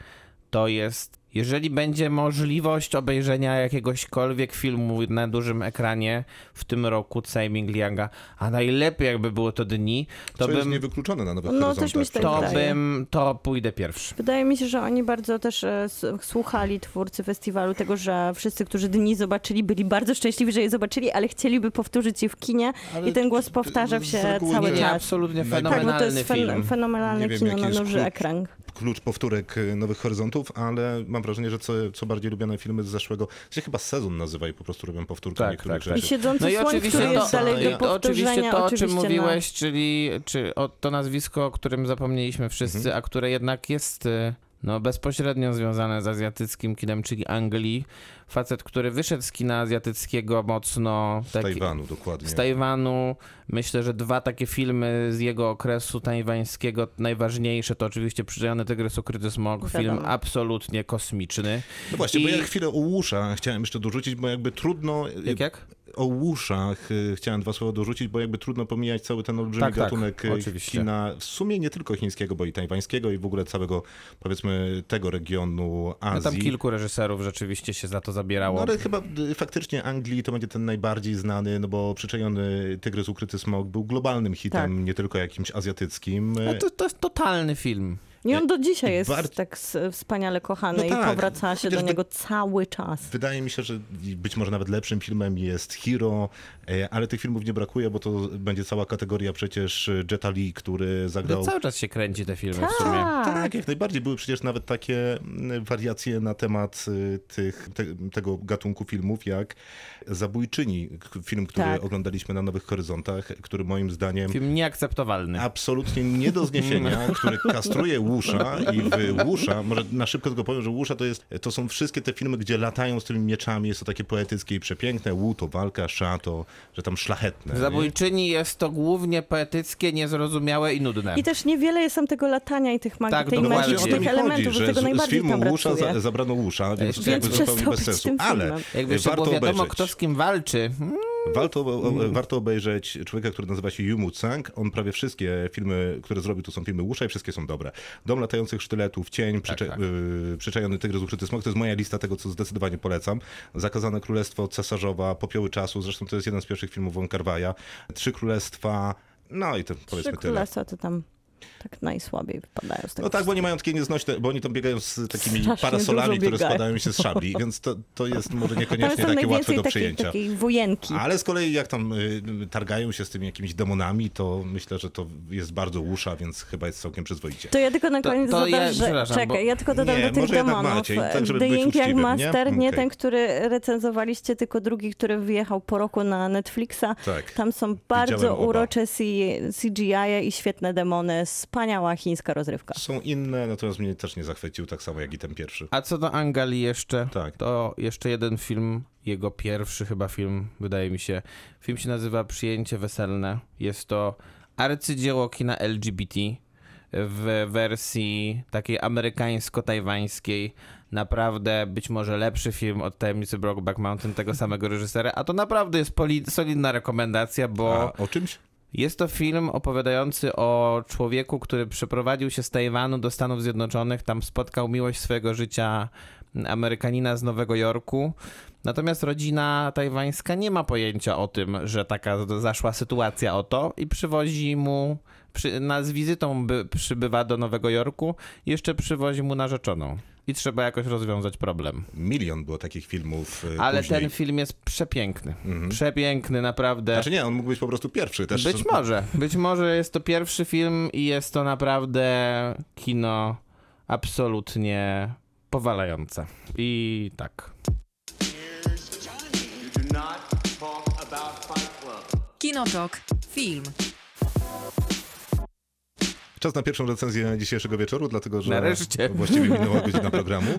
to jest jeżeli będzie możliwość obejrzenia jakiegośkolwiek filmu na dużym ekranie w tym roku Simon Lianga, a najlepiej jakby było to dni, to Co jest bym, niewykluczone na Nowych No, Horyzontach. też mi się tak to wydaje. bym, to pójdę pierwszy. Wydaje mi się, że oni bardzo też e, słuchali twórcy festiwalu tego, że wszyscy, którzy dni zobaczyli, byli bardzo szczęśliwi, że je zobaczyli, ale chcieliby powtórzyć je w kinie Ale i ten głos powtarzał się cały nie. Czas. absolutnie Tak, bo to Tak, bo to fenomenalny jest fen- film. fenomenalne Nie wiem, kino jaki na jest duży ekran. Klucz powtórek y, Nowych Horyzontów, ale mam wrażenie, że co, co bardziej lubiane filmy z zeszłego, się chyba sezon nazywa i po prostu robią powtórki Tak, niektórych tak, tak. I rzeczy. siedzący No i słoń, oczywiście który to, jest dalej i do to oczywiście powtórzenia. to, o czym na- mówiłeś, czyli czy, o, to nazwisko, o którym zapomnieliśmy wszyscy, Mhm. a które jednak jest y, no, bezpośrednio związane z azjatyckim kinem, czyli Anglii. Facet, który wyszedł z kina azjatyckiego mocno. Z Tajwanu dokładnie. Z Tajwanu. Myślę, że dwa takie filmy z jego okresu tajwańskiego, najważniejsze to oczywiście Przyczajony Tygrys Ukryty Smog, film Wiadomo. absolutnie kosmiczny. No właśnie, bo I- ja chwilę o Łusza chciałem jeszcze dorzucić, bo jakby trudno... Jak, jak? o łuszach y, chciałem dwa słowa dorzucić, bo jakby trudno pomijać cały ten olbrzymi Tak, tak, gatunek oczywiście. kina, w sumie nie tylko chińskiego, bo i tajwańskiego i w ogóle całego, powiedzmy, tego regionu No tam Azji. kilku reżyserów rzeczywiście się za to zabierało. No ale chyba y, faktycznie Anglii to będzie ten najbardziej znany, no bo przyczajony Tygrys Ukryty Smok był globalnym hitem, Tak. nie tylko jakimś azjatyckim. A to, to jest totalny film. I on do dzisiaj jest Bar- tak wspaniale kochany No i tak, powraca się do niego cały czas. Wydaje mi się, że być może nawet lepszym filmem jest Hero, e, ale tych filmów nie brakuje, bo to będzie cała kategoria przecież Jetta Lee, który To zagrał... cały czas się kręci te filmy w sumie. Tak, jak najbardziej. Były przecież nawet takie wariacje na temat tych, te, tego gatunku filmów, jak Zabójczyni, film, który Tak. oglądaliśmy na Nowych Horyzontach, który moim zdaniem Film nieakceptowalny. absolutnie nie do zniesienia, który kastruje Łusza i w Łusza, może na szybko tylko powiem, że Łusza to, jest, to są wszystkie te filmy, gdzie latają z tymi mieczami, jest to takie poetyckie i przepiękne, Łu to walka, Sza to, że tam szlachetne. nie? Zabójczyni jest to głównie poetyckie, niezrozumiałe i nudne. I też niewiele jest tam tego latania i tych magii, Tak, tej dokładnie. magii, tych mi elementów, chodzi, że że tego z, z najbardziej filmu tam Łusza za, zabrano Łusza, więc, Jeszcze- jakby Więc zupełnie bez sensu. Ale. Jakby warto było wiadomo, obejrzeć. kto z kim walczy. Hmm? Warto, o- warto obejrzeć człowieka, który nazywa się Yumu Tsang. On prawie wszystkie filmy, które zrobił, to są filmy Łusza i wszystkie są dobre. Dom latających sztyletów, Cień, przycze- tak. y, Przyczajony tygrys, ukryty smok. To jest moja lista tego, co zdecydowanie polecam. Zakazane Królestwo, Cesarzowa, Popioły czasu. Zresztą to jest jeden z pierwszych filmów Von Carvaja. Trzy Królestwa. No i to Trzy powiedzmy tyle. królestwa to tam tak najsłabiej wypadają z tego No tak, bo oni mają takie nieznośne, bo oni tam biegają z takimi Strasznie parasolami, które spadają się z szabli, więc to, to jest może niekoniecznie takie łatwe do takiej, przyjęcia. takiej wojenki. Ale z kolei jak tam y, targają się z tymi jakimiś demonami, to myślę, że to jest bardzo łusza, więc chyba jest całkiem przyzwoicie. To ja tylko na To- koniec to dodam, ja- że... Czekaj, bo- ja tylko dodam Nie, do tych demonów. Maciej, tak, żeby The Ink jak Master, nie? nie, Okej. ten, który recenzowaliście, tylko drugi, który wyjechał po roku na Netflixa. Tak. Tam są bardzo Widziałem urocze CGI i świetne demony. Wspaniała chińska rozrywka. Są inne, natomiast mnie też nie zachwycił, tak samo jak i ten pierwszy. A co do Angali jeszcze, Tak. to jeszcze jeden film, jego pierwszy chyba film, wydaje mi się. Film się nazywa Przyjęcie Weselne. Jest to arcydzieło kina LGBT w wersji takiej amerykańsko-tajwańskiej. Naprawdę być może lepszy film od Tajemnicy Brokeback Mountain tego samego reżysera, a to naprawdę jest solidna rekomendacja, bo... A o czymś? Jest to film opowiadający o człowieku, który przeprowadził się z Tajwanu do Stanów Zjednoczonych. Tam spotkał miłość swojego życia Amerykanina z Nowego Jorku. Natomiast rodzina tajwańska nie ma pojęcia o tym, że taka zaszła sytuacja o to i przywozi mu, przy, na, z wizytą by, przybywa do Nowego Jorku jeszcze przywozi mu narzeczoną. I trzeba jakoś rozwiązać problem. Milion było takich filmów y, Ale później. ten film jest przepiękny. Przepiękny, naprawdę. Znaczy nie, on mógł być po prostu pierwszy też. Być może. Być może jest to pierwszy film i jest to naprawdę kino absolutnie powalające. I tak. Kinotok. Film. Czas na pierwszą recenzję dzisiejszego wieczoru, dlatego że Nareszcie. właściwie minęła godzina programu.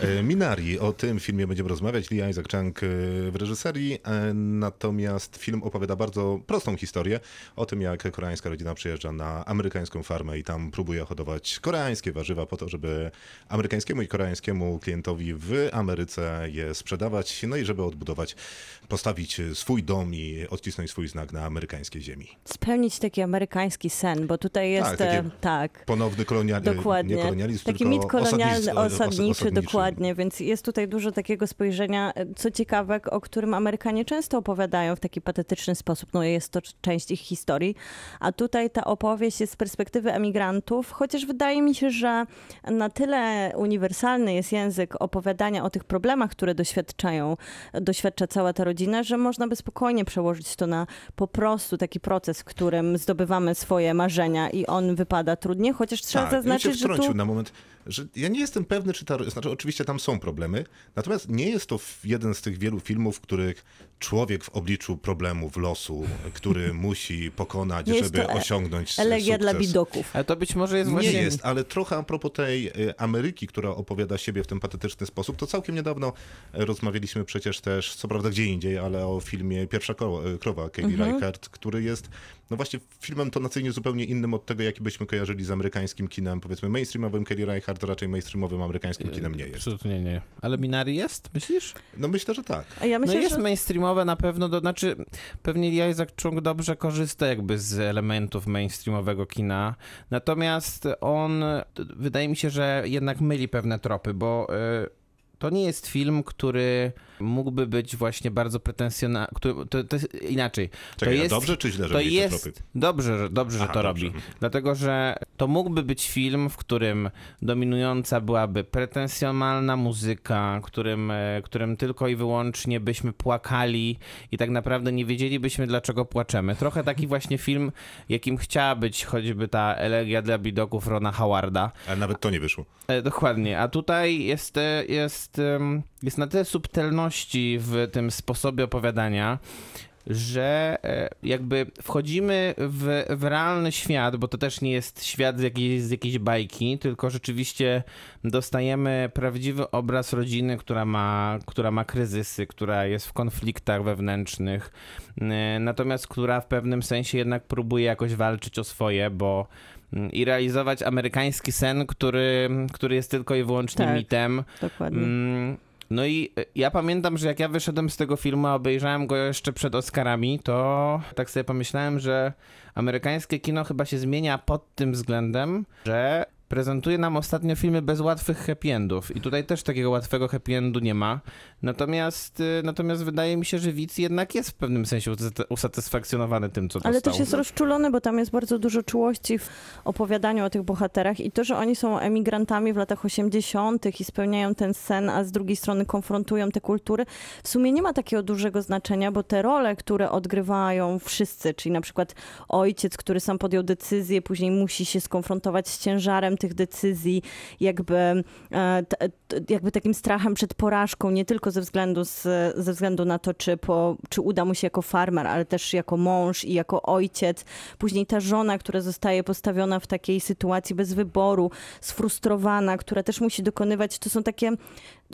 E, Minari, o tym filmie będziemy rozmawiać. Lee Isaac Chung e, w reżyserii, e, natomiast film opowiada bardzo prostą historię o tym, jak koreańska rodzina przyjeżdża na amerykańską farmę i tam próbuje hodować koreańskie warzywa po to, żeby amerykańskiemu i koreańskiemu klientowi w Ameryce je sprzedawać, no i żeby odbudować, postawić swój dom i odcisnąć swój znak na amerykańskiej ziemi. Spełnić taki amerykański sen, bo tutaj jest... Tak, tak. Ponowny kolonializm, Dokładnie. nie kolonializm, Taki mit kolonialny, osadnicz- os- osadniczy, dokładnie, więc jest tutaj dużo takiego spojrzenia, co ciekawe, o którym Amerykanie często opowiadają w taki patetyczny sposób, no jest to część ich historii, a tutaj ta opowieść jest z perspektywy emigrantów, chociaż wydaje mi się, że na tyle uniwersalny jest język opowiadania o tych problemach, które doświadczają, doświadcza cała ta rodzina, że można by spokojnie przełożyć to na po prostu taki proces, w którym zdobywamy swoje marzenia i on wypada trudnie, chociaż trzeba Tak, ja bym się zaznaczyć, że tu... na moment, że ja nie jestem pewny, czy ta, znaczy oczywiście tam są problemy, natomiast nie jest to jeden z tych wielu filmów, w których człowiek w obliczu problemów losu, który musi pokonać, Nie jest żeby to e- osiągnąć Elegia dla sukces. bidoków. Ale to być może jest Nie właśnie... jest, ale trochę a propos tej y, Ameryki, która opowiada siebie w ten patetyczny sposób, to całkiem niedawno y, rozmawialiśmy przecież też, co prawda gdzie indziej, ale o filmie Pierwsza y, Krowa Katie Reichardt, który jest no właśnie filmem tonacyjnie zupełnie innym od tego, jaki byśmy kojarzyli z amerykańskim kinem, powiedzmy mainstreamowym Katie Reichardt, Hard to raczej mainstreamowym amerykańskim kinem nie jest. Absolutnie nie. Ale Minari jest, myślisz? No myślę, że tak. A ja myślę, no jest że... mainstreamowe na pewno, to znaczy pewnie Isaac Chung dobrze korzysta jakby z elementów mainstreamowego kina, natomiast on, wydaje mi się, że jednak myli pewne tropy, bo y, to nie jest film, który mógłby być właśnie bardzo pretensjonalny, to, to jest inaczej. Czekaj, to jest, dobrze czy źle, że to jest tropy? dobrze, że, dobrze, że Aha, to dobrze. robi. Dlatego, że to mógłby być film, w którym dominująca byłaby pretensjonalna muzyka, którym, e, którym tylko i wyłącznie byśmy płakali i tak naprawdę nie wiedzielibyśmy, dlaczego płaczemy. Trochę taki właśnie film, jakim chciała być choćby ta elegia dla bidoków Rona Howarda. Ale nawet to nie wyszło. E, Dokładnie, a tutaj jest, e, jest, jest na tyle subtelności w tym sposobie opowiadania, że e, jakby wchodzimy w, w realny świat, bo to też nie jest świat z jakiejś, z jakiejś bajki, tylko rzeczywiście dostajemy prawdziwy obraz rodziny, która ma, która ma kryzysy, która jest w konfliktach wewnętrznych, e, natomiast która w pewnym sensie jednak próbuje jakoś walczyć o swoje, bo i realizować amerykański sen, który, który jest tylko i wyłącznie Tak. mitem. Dokładnie. Mm, No i y, ja pamiętam, że jak ja wyszedłem z tego filmu, a obejrzałem go jeszcze przed Oscarami, to tak sobie pomyślałem, że amerykańskie kino chyba się zmienia pod tym względem, że prezentuje nam ostatnio filmy bez łatwych happy endów i tutaj też takiego łatwego happy endu nie ma. Natomiast, y, natomiast wydaje mi się, że widz jednak jest w pewnym sensie usat- usatysfakcjonowany tym, co Ale dostał. też jest rozczulony, bo tam jest bardzo dużo czułości w opowiadaniu o tych bohaterach i to, że oni są emigrantami w latach 80. i spełniają ten sen, a z drugiej strony konfrontują te kultury, w sumie nie ma takiego dużego znaczenia, bo te role, które odgrywają wszyscy, czyli na przykład ojciec, który sam podjął decyzję, później musi się skonfrontować z ciężarem tych decyzji, jakby, e, jakby takim strachem przed porażką, nie tylko ze względu, z, ze względu na to, czy, po, czy uda mu się jako farmer, ale też jako mąż i jako ojciec. Później ta żona, która zostaje postawiona w takiej sytuacji bez wyboru, sfrustrowana, która też musi dokonywać, to są takie,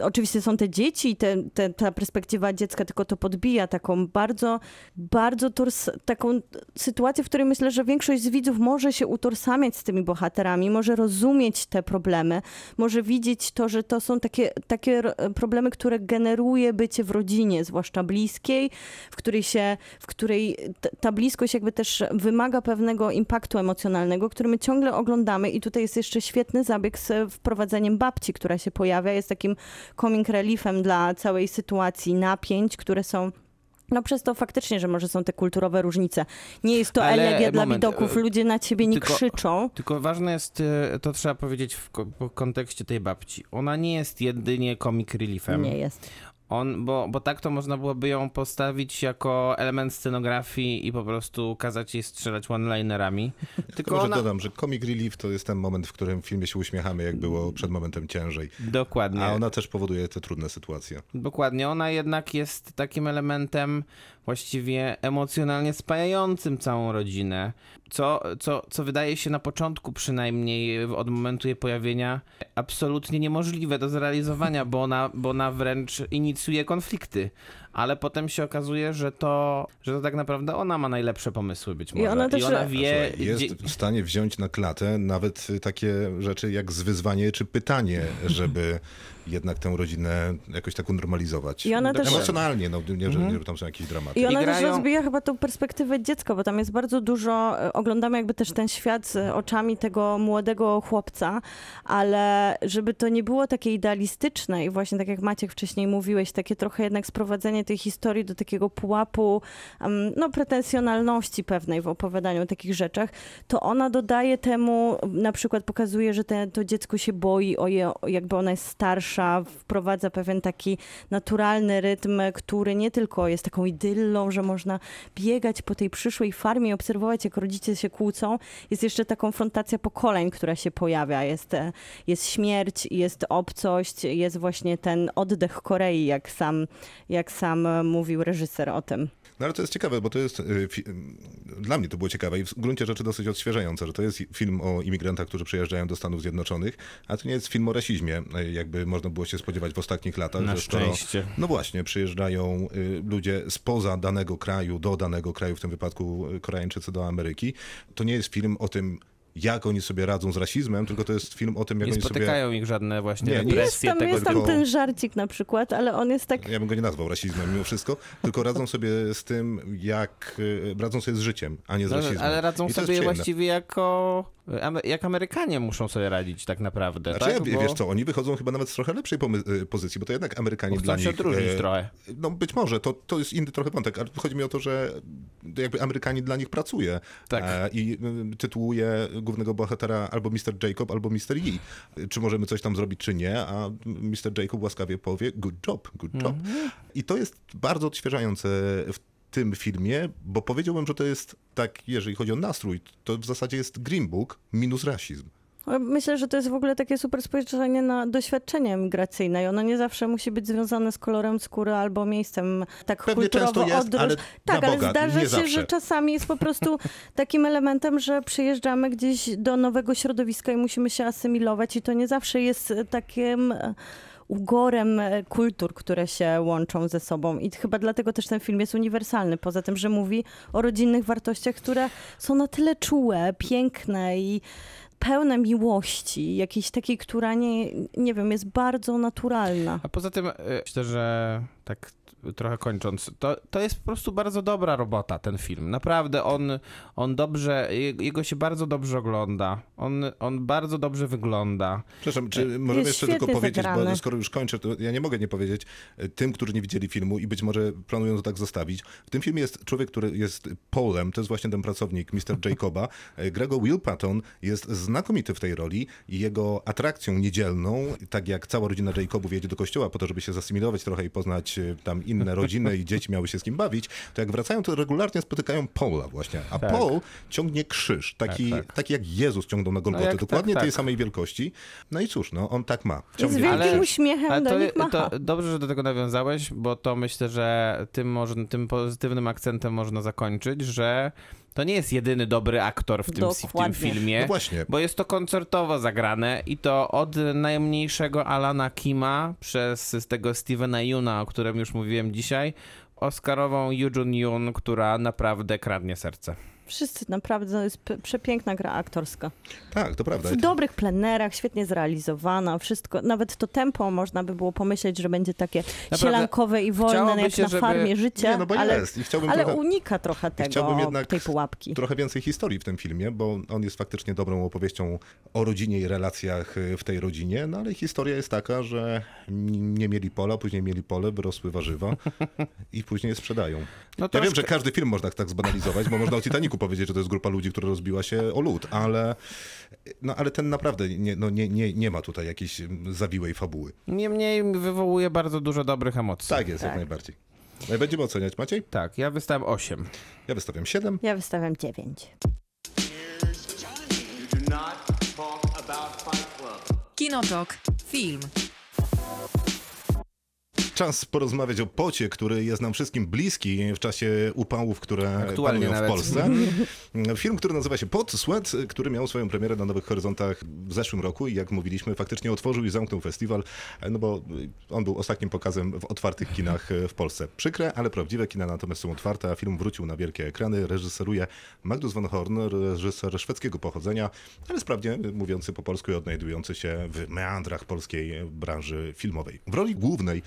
oczywiście są te dzieci, te, te, ta perspektywa dziecka tylko to podbija taką bardzo, bardzo tors, taką sytuację, w której myślę, że większość z widzów może się utożsamiać z tymi bohaterami, może rozumieć te problemy, może widzieć to, że to są takie, takie problemy, które generuje bycie w rodzinie, zwłaszcza bliskiej, w której się, w której ta bliskość jakby też wymaga pewnego impaktu emocjonalnego, który my ciągle oglądamy. I tutaj jest jeszcze świetny zabieg z wprowadzeniem babci, która się pojawia, jest takim coming reliefem dla całej sytuacji napięć, które są no przez to faktycznie, że może są te kulturowe różnice. Nie jest to Ale elegia dla widoków, e, ludzie na ciebie nie tylko- krzyczą. Tylko ważne jest, y, to trzeba powiedzieć w kontekście tej babci. Ona nie jest jedynie comic reliefem. Nie jest. On, bo, bo tak to można byłoby ją postawić jako element scenografii i po prostu kazać jej strzelać one-linerami. Tylko może ona... dodam, że comic relief to jest ten moment, w którym w filmie się uśmiechamy, jak było przed momentem ciężej. Dokładnie. A ona też powoduje te trudne sytuacje. Dokładnie. Ona jednak jest takim elementem właściwie emocjonalnie spajającym całą rodzinę. Co, co, co wydaje się na początku przynajmniej od momentu jej pojawienia absolutnie niemożliwe do zrealizowania, bo ona, bo ona wręcz inicjuje konflikty. Ale potem się okazuje, że to, że to tak naprawdę ona ma najlepsze pomysły być może. ona też- I ona wie... Słuchaj, jest gdzie- w stanie wziąć na klatę nawet takie rzeczy jak zwyzwanie czy pytanie, żeby jednak tę rodzinę jakoś tak unormalizować. I ona też- Emocjonalnie, no nie, że, Mhm. nie, że tam są jakieś dramaty. I ona I też grają- rozwija chyba tą perspektywę dziecka, bo tam jest bardzo dużo, e, oglądamy jakby też ten świat z oczami tego młodego chłopca, ale żeby to nie było takie idealistyczne i właśnie tak jak Maciek wcześniej mówiłeś, takie trochę jednak sprowadzenie tej historii do takiego pułapu, no pretensjonalności pewnej w opowiadaniu o takich rzeczach, to ona dodaje temu, na przykład pokazuje, że te, to dziecko się boi, o je, jakby ona jest starsza, wprowadza pewien taki naturalny rytm, który nie tylko jest taką idyllą, że można biegać po tej przyszłej farmie i obserwować, jak rodzice się kłócą. Jest jeszcze ta konfrontacja pokoleń, która się pojawia. Jest, e, jest śmierć, jest obcość, jest właśnie ten oddech Korei, jak sam, jak sam e, mówił reżyser o tym. No ale to jest ciekawe, bo to jest, y, fi- dla mnie to było ciekawe i w gruncie rzeczy dosyć odświeżające, że to jest film o imigrantach, którzy przyjeżdżają do Stanów Zjednoczonych, a to nie jest film o rasizmie, jakby można było się spodziewać w ostatnich latach. Na że skoro, szczęście. No właśnie, przyjeżdżają ludzie spoza danego kraju, do danego kraju, w tym wypadku Koreańczycy do Ameryki, to nie jest film o tym, jak oni sobie radzą z rasizmem, tylko to jest film o tym, jak Nie oni sobie... spotykają ich żadne właśnie Nie, nie. Jest represje tam, tego jest tam tylko- ten żarcik na przykład, ale on jest tak... Ja bym go nie nazwał rasizmem mimo wszystko, tylko radzą sobie z tym, jak y, radzą sobie z życiem, a nie z No, rasizmem. ale radzą sobie właściwie jako. Ame- Jak Amerykanie muszą sobie radzić tak naprawdę. Znaczy, tak? ja, wiesz co, oni wychodzą chyba nawet z trochę lepszej y, pozycji, bo to jednak Amerykanie Bo dla chcą się nich... odróżnić e, trochę. No być może, to, to jest inny trochę wątek, ale chodzi mi o to, że jakby Amerykanie dla nich pracuje Tak. e, i y, tytułuje głównego bohatera albo Mr. Jacob, albo Mr. Yi. Czy możemy coś tam zrobić, czy nie, a Mr. Jacob łaskawie powie good job, good job. Mhm. I to jest bardzo odświeżające w tym filmie, bo powiedziałbym, że to jest tak, jeżeli chodzi o nastrój, to w zasadzie jest Green Book minus rasizm. Myślę, że to jest w ogóle takie super spojrzenie na doświadczenie migracyjne i ono nie zawsze musi być związane z kolorem skóry albo miejscem tak Pewnie kulturowo jest, odróż. ale Tak, ale Boga, zdarza się, zawsze. że czasami jest po prostu takim elementem, że przyjeżdżamy gdzieś do nowego środowiska i musimy się asymilować i to nie zawsze jest takim ugorem e, kultur, które się łączą ze sobą. I chyba dlatego też ten film jest uniwersalny. Poza tym, że mówi o rodzinnych wartościach, które są na tyle czułe, piękne i pełne miłości, jakiejś takiej, która nie, nie wiem, jest bardzo naturalna. A poza tym e, myślę, że tak trochę kończąc, to, to jest po prostu bardzo dobra robota, ten film. Naprawdę on, on dobrze, je- jego się bardzo dobrze ogląda. On, on bardzo dobrze wygląda. Przepraszam, czy możemy Jest jeszcze tylko powiedzieć, bo skoro już kończę, to ja nie mogę nie powiedzieć e, tym, którzy nie widzieli filmu i być może planują to tak zostawić. W tym filmie jest człowiek, który jest Polem, to jest właśnie ten pracownik, Mr. Jacoba. E, Grego Will Patton jest znakomity w tej roli i jego atrakcją niedzielną, tak jak cała rodzina Jacobów jedzie do kościoła po to, żeby się zasymilować trochę i poznać e, tam inne rodziny i dzieci miały się z kim bawić, to jak wracają, to regularnie spotykają Paula właśnie. A Tak. Paul ciągnie krzyż, taki, Tak, tak. taki jak Jezus ciągnął na Golgotę, jak- dokładnie tak, tej tak. samej wielkości. No i cóż, no on tak ma. I z Ciągnie wielkim Ale- uśmiechem Ale do to, nich macha. to dobrze, że do tego nawiązałeś, bo to myślę, że tym, można, tym pozytywnym akcentem można zakończyć, że to nie jest jedyny dobry aktor w tym, w tym filmie. No właśnie. Bo jest to koncertowo zagrane i to od najmniejszego Alana Kima przez z tego Stevena Yuna, o którym już mówiłem dzisiaj, Oscarową Yoo Yun, która naprawdę kradnie serce. Wszyscy naprawdę, to jest przepiękna gra aktorska. Tak, to prawda. W dobrych plenerach, świetnie zrealizowana, wszystko, nawet to tempo można by było pomyśleć, że będzie takie sielankowe i wolne, chciałoby jak się, na żeby- farmie życia, Nie, no bo ale, jest. I chciałbym ale trochę... unika trochę tego, chciałbym jednak tej pułapki. Trochę więcej historii w tym filmie, bo on jest faktycznie dobrą opowieścią o rodzinie i relacjach y, w tej rodzinie, no ale historia jest taka, że nie mieli pola, później mieli pole, wyrosły warzywa i później je sprzedają. No Ja troszkę- wiem, że każdy film można tak zbanalizować, bo można o Powiedzieć, że to jest grupa ludzi, która rozbiła się o lód, ale, no, ale ten naprawdę nie, no, nie, nie, nie ma tutaj jakiejś mm, zawiłej fabuły. Niemniej wywołuje bardzo dużo dobrych emocji. Tak jest, Tak. jak najbardziej. I Będziemy oceniać, Maciej? Tak, ja wystawiam 8. Ja wystawiam 7. Ja wystawiam dziewięć. You do not talk about Fight Club. Kinotok. Film. Czas porozmawiać o pocie, który jest nam wszystkim bliski w czasie upałów, które Aktualnie panują w nawet. Polsce. Film, który nazywa się Pot Sweat, który miał swoją premierę na Nowych Horyzontach w zeszłym roku i jak mówiliśmy, faktycznie otworzył i zamknął festiwal, no bo on był ostatnim pokazem w otwartych kinach w Polsce. Przykre, ale prawdziwe kina natomiast są otwarte, a film wrócił na wielkie ekrany. Reżyseruje Magnus von Horn, reżyser szwedzkiego pochodzenia, ale sprawnie mówiący po polsku i odnajdujący się w meandrach polskiej branży filmowej. W roli głównej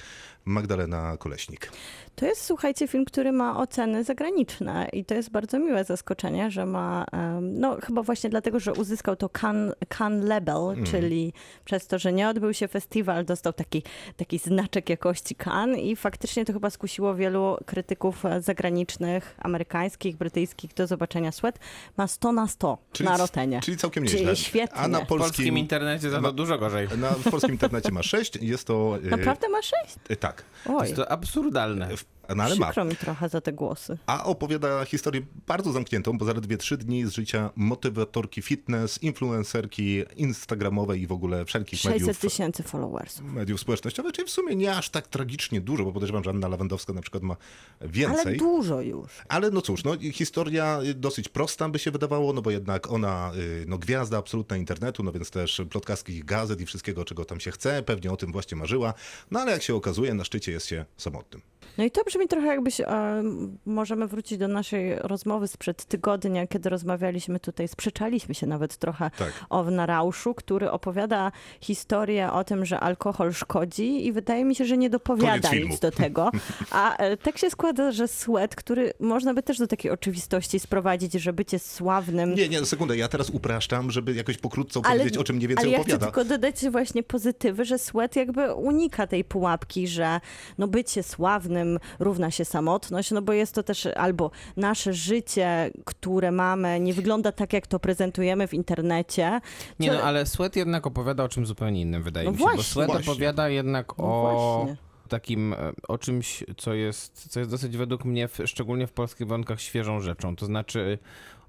Magdalena Koleśnik. To jest, słuchajcie, film, który ma oceny zagraniczne i to jest bardzo miłe zaskoczenie, że ma, no chyba właśnie dlatego, że uzyskał to Cannes, Cannes Label, Mhm. czyli przez to, że nie odbył się festiwal, dostał taki, taki znaczek jakości Cannes i faktycznie to chyba skusiło wielu krytyków zagranicznych, amerykańskich, brytyjskich do zobaczenia Sweat. Ma 100 na 100 na Rotenie. Czyli całkiem Czyli nieźle. świetnie. A na polskim polskim, internecie za to ma- dużo gorzej. na, w polskim internecie ma 6. Jest to... e, Naprawdę ma 6? e, Tak. To Oj, jest to absurdalne. W- No ale ma. przykro mi trochę za te głosy. A opowiada historię bardzo zamkniętą, bo zaledwie trzy dni z życia motywatorki fitness, influencerki instagramowej i w ogóle wszelkich 600 mediów, tysięcy followers. mediów społecznościowych, czyli w sumie nie aż tak tragicznie dużo, bo podejrzewam, że Anna Lewandowska na przykład ma więcej. Ale dużo już. Ale no cóż, no, historia dosyć prosta by się wydawało, no bo jednak ona, y, no gwiazda absolutna internetu, no więc też plotkarskich gazet i wszystkiego, czego tam się chce, pewnie o tym właśnie marzyła, no ale jak się okazuje, na szczycie jest się samotnym. No i to brzmi trochę jakbyś, e, możemy wrócić do naszej rozmowy sprzed tygodnia, kiedy rozmawialiśmy tutaj, sprzeczaliśmy się nawet trochę Tak. o Rauszu, który opowiada historię o tym, że alkohol szkodzi i wydaje mi się, że nie dopowiada nic do tego. A e, tak się składa, że Sweat, który można by też do takiej oczywistości sprowadzić, że bycie sławnym Nie, nie, sekundę, ja teraz upraszczam, żeby jakoś pokrótce opowiedzieć, o czym mniej więcej ale ja opowiada. chcę tylko dodać właśnie pozytywy, że Sweat jakby unika tej pułapki, że no bycie sławnym równa się samotność, no bo jest to też albo nasze życie, które mamy, nie wygląda tak, jak to prezentujemy w internecie. Nie To- no, ale Sweat jednak opowiada o czymś zupełnie innym, wydaje No mi się. Bo właśnie. Sweat Właśnie. opowiada jednak No o właśnie. takim, e, o czymś, co jest, co jest dosyć według mnie, w, szczególnie w polskich warunkach, świeżą rzeczą. To znaczy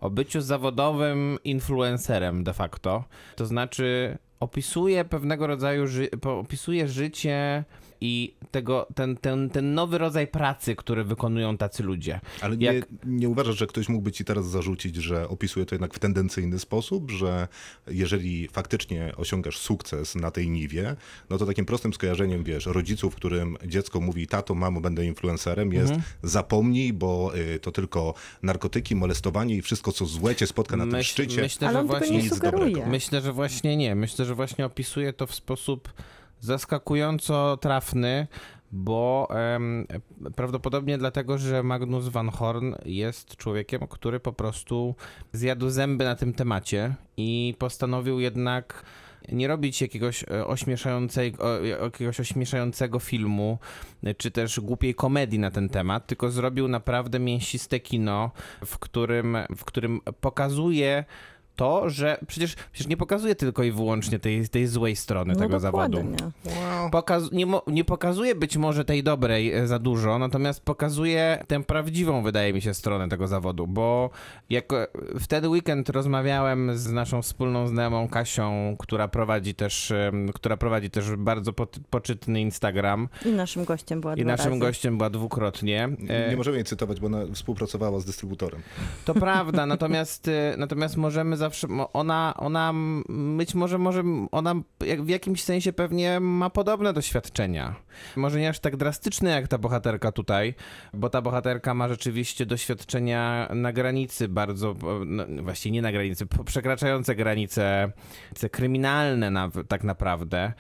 o byciu zawodowym influencerem de facto. To znaczy opisuje pewnego rodzaju, ży- opisuje życie i tego, ten, ten, ten nowy rodzaj pracy, który wykonują tacy ludzie. Ale nie, Jak- nie uważasz, że ktoś mógłby ci teraz zarzucić, że opisuje to jednak w tendencyjny sposób, że jeżeli faktycznie osiągasz sukces na tej niwie, no to takim prostym skojarzeniem, wiesz, rodziców, którym dziecko mówi, tato, mamo, będę influencerem, jest Mhm. zapomnij, bo y, to tylko narkotyki, molestowanie i wszystko, co złe cię spotka na tym Myśl- szczycie. Myślę, Ale że właśnie nie nic sugeruje. dobrego. Myślę, że właśnie nie. Myślę, że właśnie opisuje to w sposób zaskakująco trafny, bo em, prawdopodobnie dlatego, że Magnus Van Horn jest człowiekiem, który po prostu zjadł zęby na tym temacie i postanowił jednak nie robić jakiegoś e, ośmieszającego, jakiegoś ośmieszającego filmu, czy też głupiej komedii na ten temat, tylko zrobił naprawdę mięsiste kino, w którym, w którym pokazuje to, że przecież, przecież nie pokazuje tylko i wyłącznie tej, tej złej strony No tego zawodu. Pokaz nie, nie pokazuje być może tej dobrej e, za dużo, natomiast pokazuje tę prawdziwą, wydaje mi się, stronę tego zawodu, bo jak e, wtedy weekend rozmawiałem z naszą wspólną znajomą Kasią, która prowadzi też, która prowadzi też bardzo po- poczytny Instagram I naszym gościem była i naszym razy. gościem była dwukrotnie. E, Nie możemy jej cytować, bo ona współpracowała z dystrybutorem. To prawda, natomiast, natomiast możemy zawsze, ona, ona być może, może ona w jakimś sensie pewnie ma podobne doświadczenia. Może nie aż tak drastyczne jak ta bohaterka tutaj, bo ta bohaterka ma rzeczywiście doświadczenia na granicy bardzo, no, właściwie nie na granicy, przekraczające granice kryminalne na, tak naprawdę.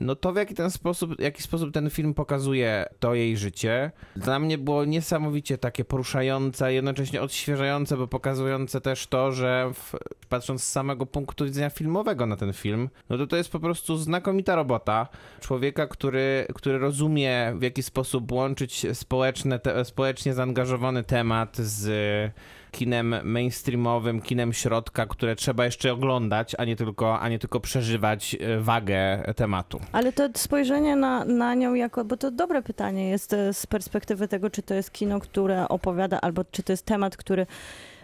No to w jaki ten sposób, jaki sposób ten film pokazuje to jej życie, dla mnie było niesamowicie takie poruszające, jednocześnie odświeżające, bo pokazujące też to, że w, patrząc z samego punktu widzenia filmowego na ten film, no to to jest po prostu znakomita robota człowieka, który, który rozumie w jaki sposób łączyć społeczne, te, społecznie zaangażowany temat z kinem mainstreamowym, kinem środka, które trzeba jeszcze oglądać, a nie tylko, a nie tylko przeżywać e, wagę tematu. Ale to spojrzenie na, na nią jako, bo to dobre pytanie jest e, z perspektywy tego, czy to jest kino, które opowiada, albo czy to jest temat, który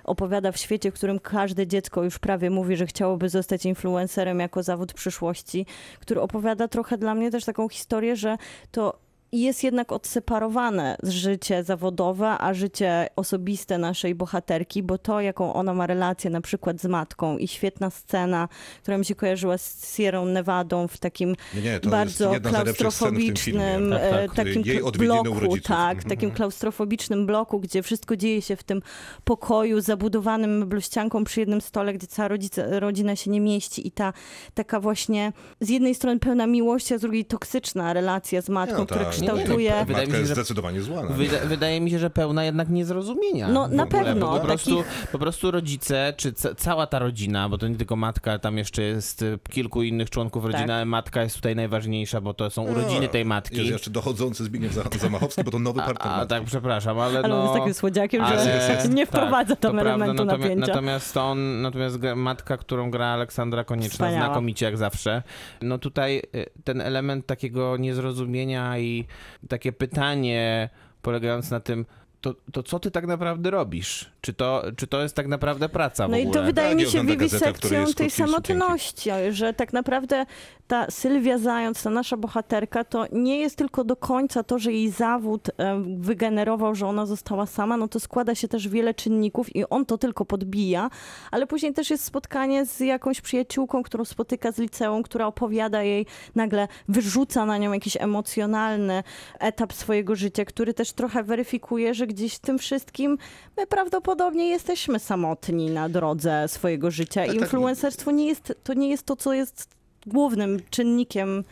opowiada w świecie, w którym każde dziecko już prawie mówi, że chciałoby zostać influencerem jako zawód przyszłości, który opowiada trochę dla mnie też taką historię, że to jest jednak odseparowane z życie zawodowe, a życie osobiste naszej bohaterki, bo to, jaką ona ma relację na przykład z matką i świetna scena, która mi się kojarzyła z Sierra Nevadą w takim Nie, nie, to bardzo klaustrofobicznym. Tak, tak. e, takim bloku, tak, Mhm. takim klaustrofobicznym bloku, gdzie wszystko dzieje się w tym pokoju zabudowanym meblościanką przy jednym stole, gdzie cała rodzice, rodzina się nie mieści i ta taka właśnie z jednej strony pełna miłości, a z drugiej toksyczna relacja z matką, No która tak. kształtuje... Nie, Wydaje mi się, jest że- zdecydowanie zła. no. Wyda wydaje mi się, że pełna jednak niezrozumienia. No, na ogóle, pewno, Po prostu, takich- po prostu rodzice, czy ca cała ta rodzina, bo to nie tylko matka, tam jeszcze jest y, kilku innych członków rodziny, Tak. ale matka jest tutaj najważniejsza, bo to są urodziny tej matki. Jest jeszcze dochodzący Zbigniew Zamachowski, bo to nowy partner. A, matki. tak, przepraszam, ale, Ale no... on jest takim słodziakiem, ale- że nie wprowadza tak, to tam prawda, elementu natomiast, napięcia. Natomiast on, natomiast matka, którą gra Aleksandra Konieczna, Wspaniała. znakomicie jak zawsze. No tutaj y, ten element takiego niezrozumienia i takie pytanie polegające na tym, to, to co ty tak naprawdę robisz? Czy to, czy to jest tak naprawdę praca w No i to wydaje Tak, mi się wiwisekcją tej samotności, że tak naprawdę ta Sylwia Zając, ta nasza bohaterka, to nie jest tylko do końca to, że jej zawód wygenerował, że ona została sama, no to składa się też wiele czynników i on to tylko podbija, ale później też jest spotkanie z jakąś przyjaciółką, którą spotyka z liceum, która opowiada jej, nagle wyrzuca na nią jakiś emocjonalny etap swojego życia, który też trochę weryfikuje, że gdzieś w tym wszystkim my prawdopodobnie jesteśmy samotni na drodze swojego życia. Tak, I tak. influencerstwo nie jest, to nie jest to, co jest głównym czynnikiem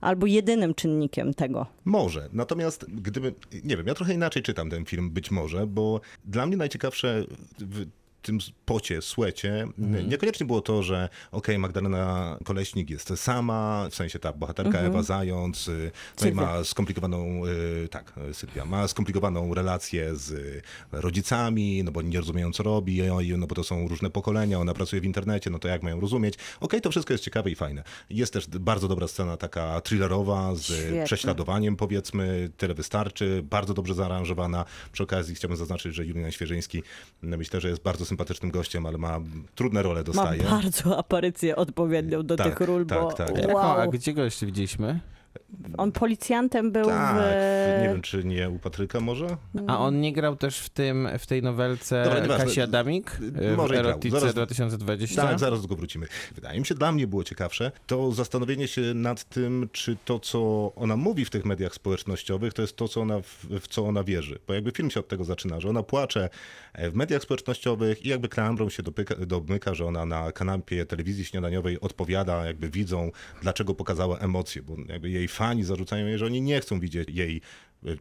albo jedynym czynnikiem tego. Może. Natomiast gdyby, nie wiem, ja trochę inaczej czytam ten film, być może, bo dla mnie najciekawsze w tym pocie, słecie, niekoniecznie było to, że okej, Magdalena Koleśnik jest sama, w sensie ta bohaterka Ewa Zając, y, no ma skomplikowaną, y, tak, Sylwia, ma skomplikowaną relację z y, rodzicami, no bo nie rozumieją, co robi, oj, no bo to są różne pokolenia, ona pracuje w internecie, no to jak mają rozumieć? Okej, to wszystko jest ciekawe i fajne. Jest też bardzo dobra scena taka thrillerowa z Świetna. prześladowaniem, powiedzmy, tyle wystarczy, bardzo dobrze zaaranżowana. Przy okazji chciałbym zaznaczyć, że Julian Świeżyński no, myślę, że jest bardzo sympatycznym gościem, ale ma trudne role Ma dostaje. bardzo aparycję odpowiednią do Tak, tych ról, tak, bo tak. Jaką, a wow. gdzie go jeszcze widzieliśmy? On policjantem był Tak, w... nie wiem, czy nie u Patryka może? A on nie grał też w tym, w tej nowelce Dobra, nieważne. Kasi Adamik? y, Może w. Erotice Zaraz- 2020? Tak, zaraz do tego wrócimy. Wydaje mi się, dla mnie było ciekawsze to zastanowienie się nad tym, czy to, co ona mówi w tych mediach społecznościowych, to jest to, co ona, w, w co ona wierzy. Bo jakby film się od tego zaczyna, że ona płacze e, w mediach społecznościowych i jakby klamrą się dopyka, domyka, że ona na kanapie telewizji śniadaniowej odpowiada, jakby widzą, dlaczego pokazała emocje, bo jakby jej fani zarzucają jej, że oni nie chcą widzieć jej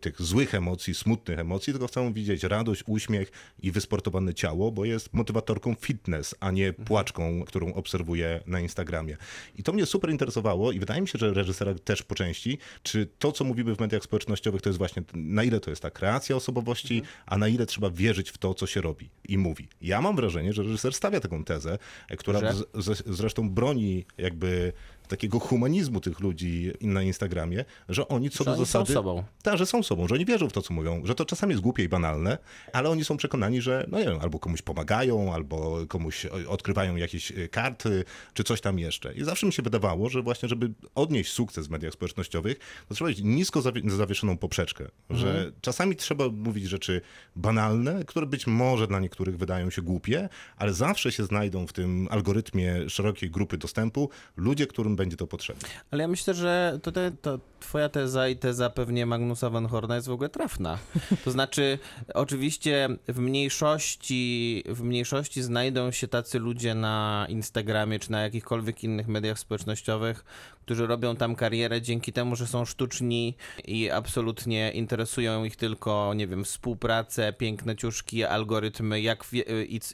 tych złych emocji, smutnych emocji, tylko chcą widzieć radość, uśmiech i wysportowane ciało, bo jest motywatorką fitness, a nie płaczką, którą obserwuję na Instagramie. I to mnie super interesowało i wydaje mi się, że reżysera też po części, czy to, co mówimy w mediach społecznościowych, to jest właśnie, na ile to jest ta kreacja osobowości, a na ile trzeba wierzyć w to, co się robi i mówi. Ja mam wrażenie, że reżyser stawia taką tezę, e, która z, z, zresztą broni jakby takiego humanizmu tych ludzi na Instagramie, że oni co Że do oni są zasady... sobą. Tak, że są sobą, że oni wierzą w to, co mówią, że to czasami jest głupie i banalne, ale oni są przekonani, że no nie wiem, albo komuś pomagają, albo komuś o- odkrywają jakieś y, karty, czy coś tam jeszcze. I zawsze mi się wydawało, że właśnie, żeby odnieść sukces w mediach społecznościowych, to trzeba mieć nisko zawie- zawieszoną poprzeczkę, że czasami trzeba mówić rzeczy banalne, które być może dla niektórych wydają się głupie, ale zawsze się znajdą w tym algorytmie szerokiej grupy dostępu ludzie, którym będzie to potrzebne. Ale ja myślę, że to, te, to twoja teza i teza pewnie Magnusa Van Horna jest w ogóle trafna. To znaczy, oczywiście w mniejszości, w mniejszości znajdą się tacy ludzie na Instagramie czy na jakichkolwiek innych mediach społecznościowych, którzy robią tam karierę dzięki temu, że są sztuczni i absolutnie interesują ich tylko, nie wiem, współpracę, piękne ciuszki, algorytmy, jak i,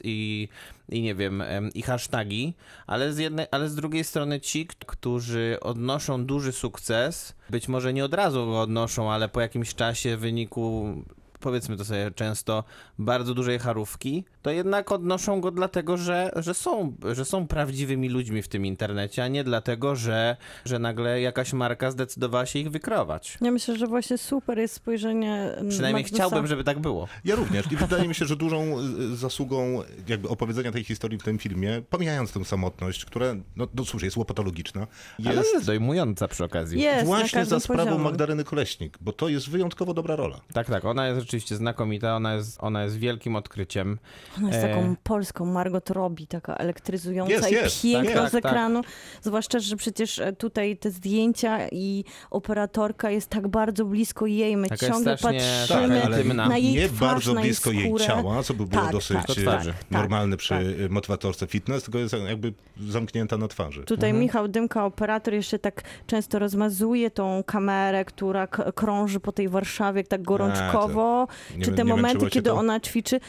i, i nie wiem, em, i hasztagi, ale z, jednej, ale z drugiej strony ci, którzy odnoszą duży sukces, być może nie od razu go odnoszą, ale po jakimś czasie w wyniku powiedzmy to sobie często, bardzo dużej charówki, to jednak odnoszą go dlatego, że, że, są, że są prawdziwymi ludźmi w tym internecie, a nie dlatego, że, że nagle jakaś marka zdecydowała się ich wykrować. Ja myślę, że właśnie super jest spojrzenie Przynajmniej Magnusa. chciałbym, żeby tak było. Ja również. I wydaje mi się, że dużą y, zasługą jakby opowiedzenia tej historii w tym filmie, pomijając tę samotność, która, no, no cóż, jest łopatologiczna, Ale jest jest dojmująca przy okazji. Jest, właśnie za sprawą poziomie. Magdaleny Koleśnik, bo to jest wyjątkowo dobra rola. Tak, tak, ona jest rzeczywiście znakomita, ona jest, ona jest wielkim odkryciem. Ona jest E. taką polską Margot Robbie, taka elektryzująca Jest, i jest, piękna tak, z tak, tak. ekranu. Zwłaszcza, że przecież e, tutaj te zdjęcia i operatorka jest tak bardzo blisko jej. My Taka ciągle patrzymy na jej nie twarz, bardzo na jej blisko jej skórę. ciała, co by było Tak, dosyć tak, Do e, tak, normalne przy tak. e, motywatorce fitness, tylko jest jakby zamknięta na twarzy. Tutaj Mhm. Michał Dymka, operator, jeszcze tak często rozmazuje tą kamerę, która krąży po tej Warszawie tak gorączkowo. nie czy te nie momenty, kiedy to? ona ćwiczy,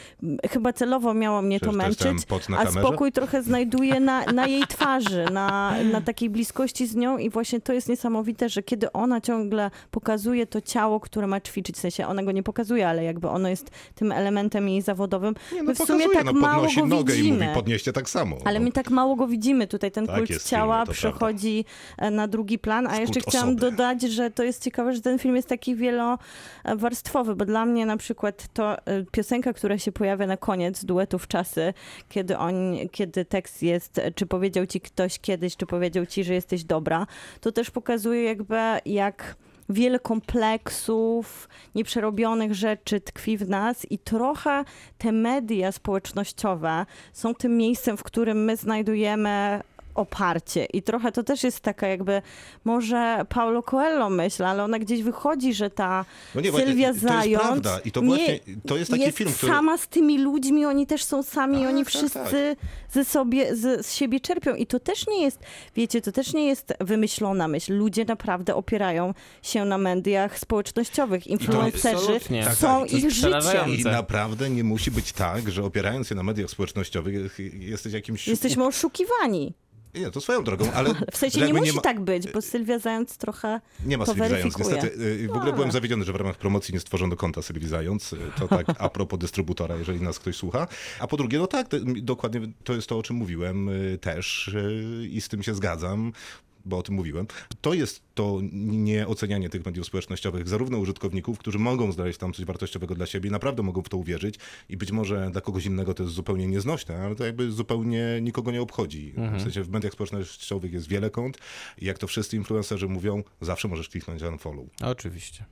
chyba celowo celowo miało mnie to Przecież to męczyć, a spokój trochę znajduję na, na jej twarzy, na, na takiej bliskości z nią i właśnie to jest niesamowite, że kiedy ona ciągle pokazuje to ciało, które ma ćwiczyć, w sensie ona go nie pokazuje, ale jakby ono jest tym elementem jej zawodowym, Nie, my w sumie pokazuje, tak no, mało go nogę widzimy. i mówi, podnieście tak samo. Ale no. my tak mało go widzimy tutaj, ten Tak kult jest ciała filmie, przechodzi e, na drugi plan, a jeszcze chciałam osoby. dodać, że to jest ciekawe, że ten film jest taki wielowarstwowy, bo dla mnie na przykład to e, piosenka, która się pojawia na koniec duetów czasy, kiedy, on, kiedy tekst jest, czy powiedział ci ktoś kiedyś, czy powiedział ci, że jesteś dobra, to też pokazuje jakby jak wiele kompleksów, nieprzerobionych rzeczy tkwi w nas i trochę te media społecznościowe są tym miejscem, w którym my znajdujemy oparcie. I trochę to też jest taka jakby, może Paulo Coelho myśl, ale ona gdzieś wychodzi, że ta No nie, właśnie, Sylwia to jest Zając prawda i to właśnie- to jest taki film, który- sama z tymi ludźmi, oni też są sami, Tak, oni tak, wszyscy ze sobie, z, z siebie czerpią i to też nie jest, wiecie, to też nie jest wymyślona myśl. Ludzie naprawdę opierają się na mediach społecznościowych. Influencerzy. Tak, są tak, jest ich życiem. I naprawdę nie musi być tak, że opierając się na mediach społecznościowych jesteś jakimś... Jesteśmy oszukiwani. Nie, to swoją drogą, ale... W sensie nie musi ma- tak być, bo Sylwia Zając trochę Nie ma Sylwii Zając. Niestety, y, w ogóle byłem zawiedziony, że w ramach promocji nie stworzono konta Sylwii Zając. Y, To tak a propos dystrybutora, jeżeli nas ktoś słucha. A po drugie, no tak, dokładnie to jest to, o czym mówiłem y, też y, i z tym się zgadzam bo o tym mówiłem. To jest to nieocenianie tych mediów społecznościowych, zarówno użytkowników, którzy mogą znaleźć tam coś wartościowego dla siebie, naprawdę mogą w to uwierzyć i być może dla kogoś innego to jest zupełnie nieznośne, ale to jakby zupełnie nikogo nie obchodzi. W sensie w mediach społecznościowych jest wiele kont i jak to wszyscy influencerzy mówią, zawsze możesz kliknąć unfollow. Oczywiście.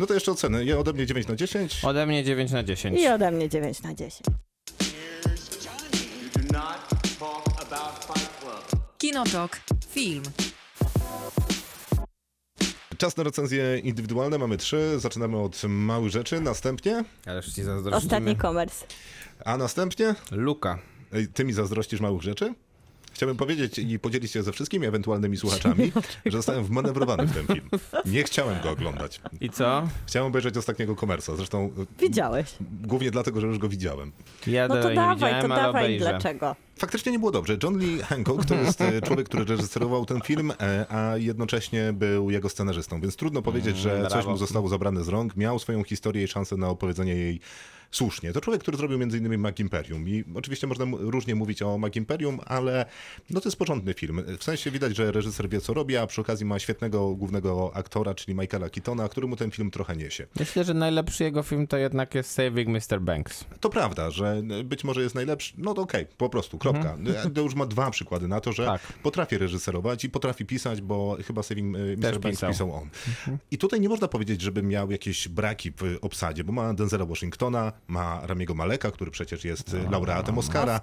No to jeszcze oceny. Ja ode mnie 9 na 10. Ode mnie 9 na 10. i ode mnie 9 na 10. You do not talk about Fight Club. Kinotok. Film. Czas na recenzje indywidualne. Mamy trzy. Zaczynamy od małych rzeczy. Następnie, Ależ ci zazdrościmy. Ostatni komers. a następnie Luka. Ty mi zazdrościsz małych rzeczy? Chciałbym powiedzieć i podzielić się ze wszystkimi ewentualnymi słuchaczami, że zostałem wmanewrowany w ten film. Nie chciałem go oglądać. I co? Chciałem obejrzeć ostatniego komersa. Zresztą e, Widziałeś. głównie dlatego, że już go widziałem. Ja No to dawaj, to dawaj, obejrzę. dlaczego? Faktycznie nie było dobrze. John Lee Hancock to jest e, człowiek, który reżyserował ten film, e, a jednocześnie był jego scenarzystą, więc trudno powiedzieć, że coś brawo. mu zostało zabrane z rąk. Miał swoją historię i szansę na opowiedzenie jej słusznie. To człowiek, który zrobił m.in. Mag Imperium i oczywiście można różnie mówić o Mag Imperium, ale no to jest porządny film. W sensie widać, że reżyser wie co robi, a przy okazji ma świetnego głównego aktora, czyli Michaela Keatona, który mu ten film trochę niesie. Myślę, że najlepszy jego film to jednak jest Saving Mr. Banks. To prawda, że być może jest najlepszy. No to okej, po prostu, kropka. To już ma dwa przykłady na to, że Tak. potrafi reżyserować i potrafi pisać, bo chyba Saving e, Mr. Też Banks pisał. pisał on. I tutaj nie można powiedzieć, żeby miał jakieś braki w obsadzie, bo ma Denzela Washingtona, ma Ramiego Maleka, który przecież jest e, laureatem Oscara.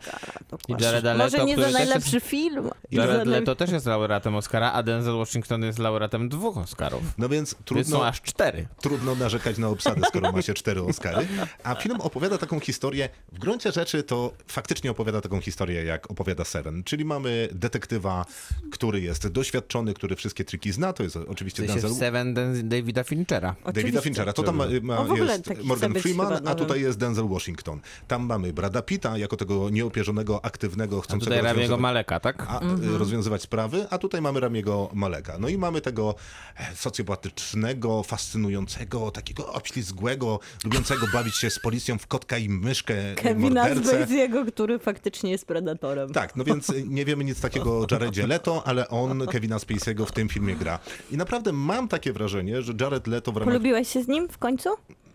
I Jareda Leto, Może nie który za też najlepszy film. i Jared Leto też jest laureatem Oscara, a Denzel Washington jest laureatem dwóch Oscarów. No więc Więc trudno, są aż cztery. trudno narzekać na obsadę, skoro ma się cztery Oscary. A film opowiada taką historię, w gruncie rzeczy to faktycznie opowiada taką historię, jak opowiada Seven. Czyli mamy detektywa, który jest doświadczony, który wszystkie triki zna, to jest oczywiście Denzel Seven Davida Finchera. Davida Oczywiście. Finchera. To tam ma, ma jest Morgan Freeman, a tutaj jest Denzel Washington. Tam mamy Brada Pitta jako tego nieopierzonego, aktywnego, A chcącego tutaj Ramiego rozwiązywać- Maleka, tak? a, Mhm. y, rozwiązywać sprawy, a tutaj mamy Ramiego Maleka. No i mamy tego e, socjopatycznego, fascynującego, takiego obślizgłego, lubiącego bawić się z policją w kotka i myszkę e, Kevina mordercę. Spacey'ego, który faktycznie jest predatorem. Tak, no więc y, nie wiemy nic takiego o Jaredzie Leto, ale on Kevina Spacey'ego w tym filmie gra. I naprawdę mam takie wrażenie, że Jared Leto w ramach Polubiłeś się z nim w końcu?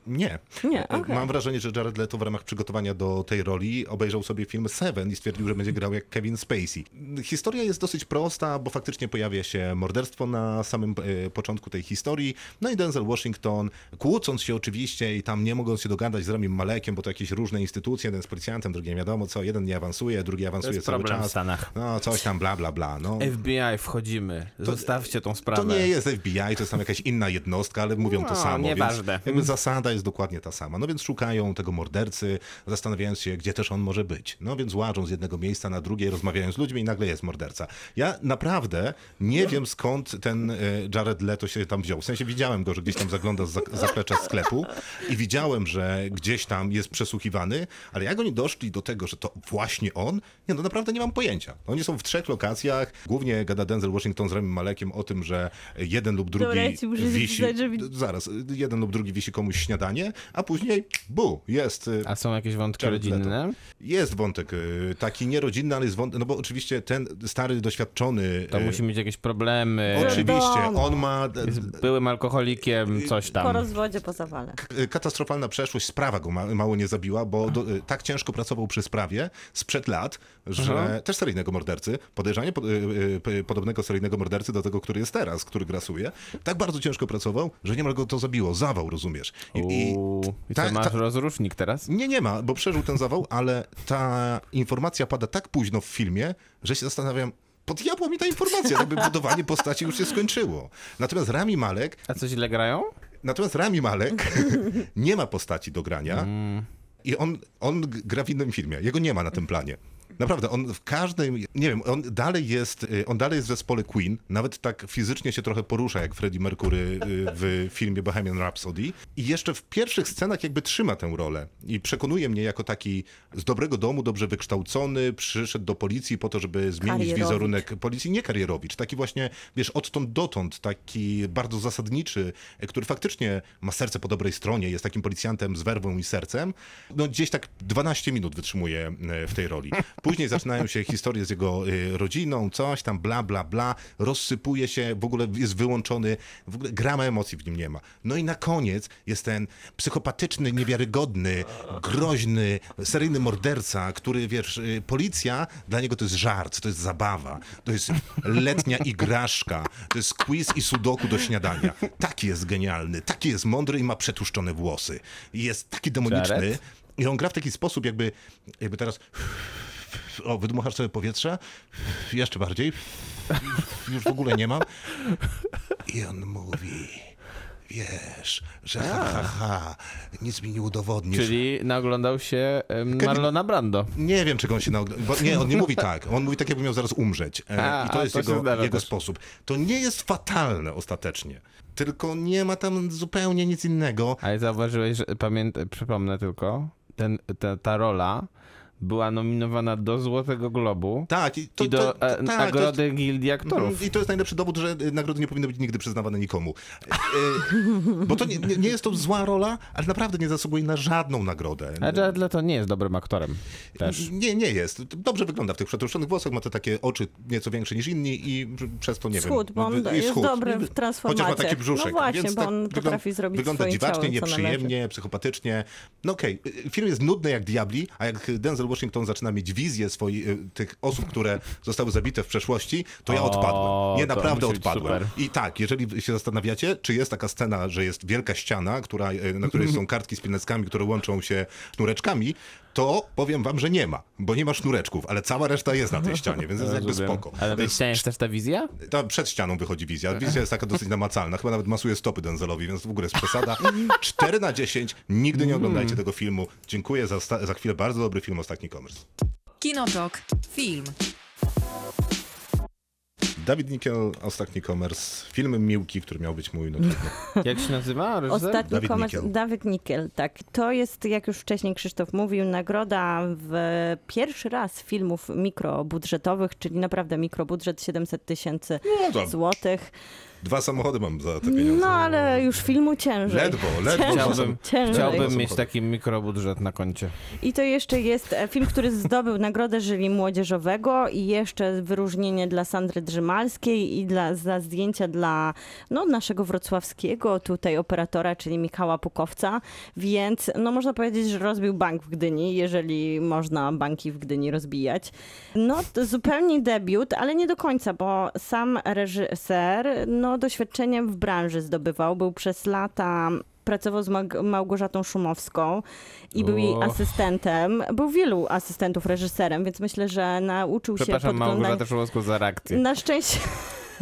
Nie. Nie, okej. Mam wrażenie, że Jared Leto w ramach przygotowania do tej roli obejrzał sobie film Seven i stwierdził, że będzie grał jak Kevin Spacey. Historia jest dosyć prosta, bo faktycznie pojawia się morderstwo na samym e, początku tej historii. No i Denzel Washington, kłócąc się oczywiście i tam nie mogąc się dogadać z Ramim Malekiem, bo to jakieś różne instytucje, jeden jest policjantem, drugi nie wiadomo co, jeden nie awansuje, drugi awansuje jest cały problem w czas. Stanach. No coś tam, bla, bla, bla. No. FBI, wchodzimy. Zostawcie tą sprawę. To nie jest FBI, to jest tam jakaś inna jednostka, ale mówią to No, samo. nieważne. Więc jakby zasada zasada jest dokładnie ta sama. No więc szukają tego mordercy, zastanawiając się, gdzie też on może być. No więc łażą z jednego miejsca na drugie, rozmawiają z ludźmi i nagle jest morderca. Ja naprawdę nie wiem skąd ten e, Jared Leto się tam wziął. W sensie widziałem go, że gdzieś tam zagląda z zaplecza sklepu i widziałem, że gdzieś tam jest przesłuchiwany, ale jak oni doszli do tego, że to właśnie on, nie no naprawdę nie mam pojęcia. Oni są w trzech lokacjach, głównie gada Denzel Washington z Rami Malekiem o tym, że jeden lub drugi Dobra, ja wisi, zaraz, jeden lub drugi wisi komuś śniadanie, a później bu, jest y, A są jakieś wątki Jared Leto. rodzinne? jest wątek y, taki nierodzinny, ale jest wątek, no bo oczywiście ten stary, doświadczony... To y, musi mieć jakieś problemy. Oczywiście, on ma Jest byłym alkoholikiem, coś Po tam. rozwodzie, po zawale. k- katastrofalna przeszłość, sprawa go ma, mało nie zabiła, bo do, tak ciężko pracował przy sprawie sprzed lat, że Aha. też seryjnego mordercy, podejrzanie pod, y, y, podobnego seryjnego mordercy do tego, który jest teraz, który grasuje, tak bardzo ciężko pracował, że niemal go to zabiło. Zawał, rozumiesz? I, i. I tak- masz tak- rozrusznik teraz? Nie, nie ma, bo przeżył ten zawał, ale ta informacja pada tak późno w filmie, że się zastanawiam, po diabła mi ta informacja, jakby budowanie postaci już się skończyło. Natomiast Rami Malek, A co źle grają? natomiast Rami Malek nie ma postaci do grania i on, on gra w innym filmie. Jego nie ma na tym planie. Naprawdę, on w każdym, nie wiem, on dalej jest, y, on dalej jest w zespole Queen, nawet tak fizycznie się trochę porusza jak Freddie Mercury y, w filmie Bohemian Rhapsody. I jeszcze w pierwszych scenach jakby trzyma tę rolę i przekonuje mnie jako taki z dobrego domu, dobrze wykształcony, przyszedł do policji po to, żeby zmienić wizerunek policji, nie karierowicz, taki właśnie, wiesz, odtąd dotąd, taki bardzo zasadniczy, y, który faktycznie ma serce po dobrej stronie, jest takim policjantem z werwą i sercem, no gdzieś tak 12 minut wytrzymuje y, w tej roli. Później zaczynają się historie z jego y, rodziną, coś tam, bla, bla, bla, rozsypuje się, w ogóle jest wyłączony, w ogóle grama emocji w nim nie ma. No i na koniec jest ten psychopatyczny, niewiarygodny, groźny, seryjny morderca, który, wiesz, y, policja dla niego to jest żart, to jest zabawa, to jest letnia igraszka, to jest quiz i sudoku do śniadania. Taki jest genialny, taki jest mądry i ma przetłuszczone włosy. Jest taki demoniczny. Jared? I on gra w taki sposób, jakby, jakby teraz. O, wydmuchasz sobie powietrze. Jeszcze bardziej. Już w ogóle nie mam. I on mówi. Wiesz, że ha, ha, ha, nic mi nie udowodnisz. Czyli naoglądał się Marlona Brando. Nie wiem, czego on się naogląda. Bo nie, on nie mówi tak. On mówi tak, jakby miał zaraz umrzeć. E, A, I to jest to jego, jego sposób. To nie jest fatalne ostatecznie. Tylko nie ma tam zupełnie nic innego. Ale zauważyłeś, że przypomnę tylko, ten, ta, ta rola była nominowana do Złotego Globu Tak, i, to, i do to, to, e, tak, to jest- Nagrody Gildii Aktorów. Mhm, I to jest najlepszy dowód, że y, nagrody nie powinny być nigdy przyznawane nikomu. E, e, bo to nie, nie nie jest to zła rola, ale naprawdę nie zasługuje na żadną nagrodę. A Jared Leto nie jest dobrym aktorem też. Nie, nie jest. Dobrze wygląda w tych przetłuszczonych włosach, ma te takie oczy nieco większe niż inni i przez to nie Schód, wiem. bo on jest schód. dobry w Chociaż ma taki brzuszek. No właśnie, więc bo tak on wygląda- potrafi zrobić Wygląda dziwacznie, ciałem, co nieprzyjemnie, psychopatycznie. No okej, y, film jest nudny jak diabli, a jak Denzel Washington zaczyna mieć wizję swoich, y, tych osób, które zostały zabite w przeszłości, to ja odpadłem. Nie, naprawdę odpadłem. I tak, jeżeli się zastanawiacie, czy jest taka scena, że jest wielka ściana, która, y, na której są kartki z pineckami, które łączą się sznureczkami, to powiem wam, że nie ma, bo nie ma sznureczków, ale cała reszta jest na tej ścianie, więc jest jakby spoko. Ale jest ścianie jest też ta wizja? ta przed ścianą wychodzi wizja. Wizja jest taka dosyć namacalna. Chyba nawet masuje stopy Denzelowi, więc w ogóle jest przesada. 4 na 10. Nigdy nie oglądajcie tego filmu. Dziękuję za, za chwilę. Bardzo dobry film Ostatni Commerce. Kinotok. Film. Dawid Nikiel, Ostatni Commerce. Film Miłki, który miał być mój. No. Jak się nazywa? reżyser? Ostatni Dawid komers, Nikiel. Dawid Nikiel, tak. To jest, jak już wcześniej Krzysztof mówił, nagroda w pierwszy raz filmów mikrobudżetowych, czyli naprawdę mikrobudżet 700 tysięcy No złotych. dwa samochody mam za te pieniądze. No ale już filmu ciężej. Ledwo, ledwo. Chciałbym, Ciężej. chciałbym mieć taki mikrobudżet na koncie. I to jeszcze jest e, film, który zdobył nagrodę jury młodzieżowego i jeszcze wyróżnienie dla Sandry Drzymalskiej i dla, za zdjęcia dla no, naszego wrocławskiego tutaj operatora, czyli Michała Pukowca, więc no, można powiedzieć, że rozbił bank w Gdyni, jeżeli można banki w Gdyni rozbijać. No zupełnie debiut, ale nie do końca, bo sam reżyser no, doświadczeniem w branży zdobywał, był przez lata pracował z Małgorzatą Szumowską i był jej asystentem. Był wielu asystentów reżyserem, więc myślę, że nauczył się Przepraszam podglądać... Małgorzatę Szumowską za reakcję. Na szczęście...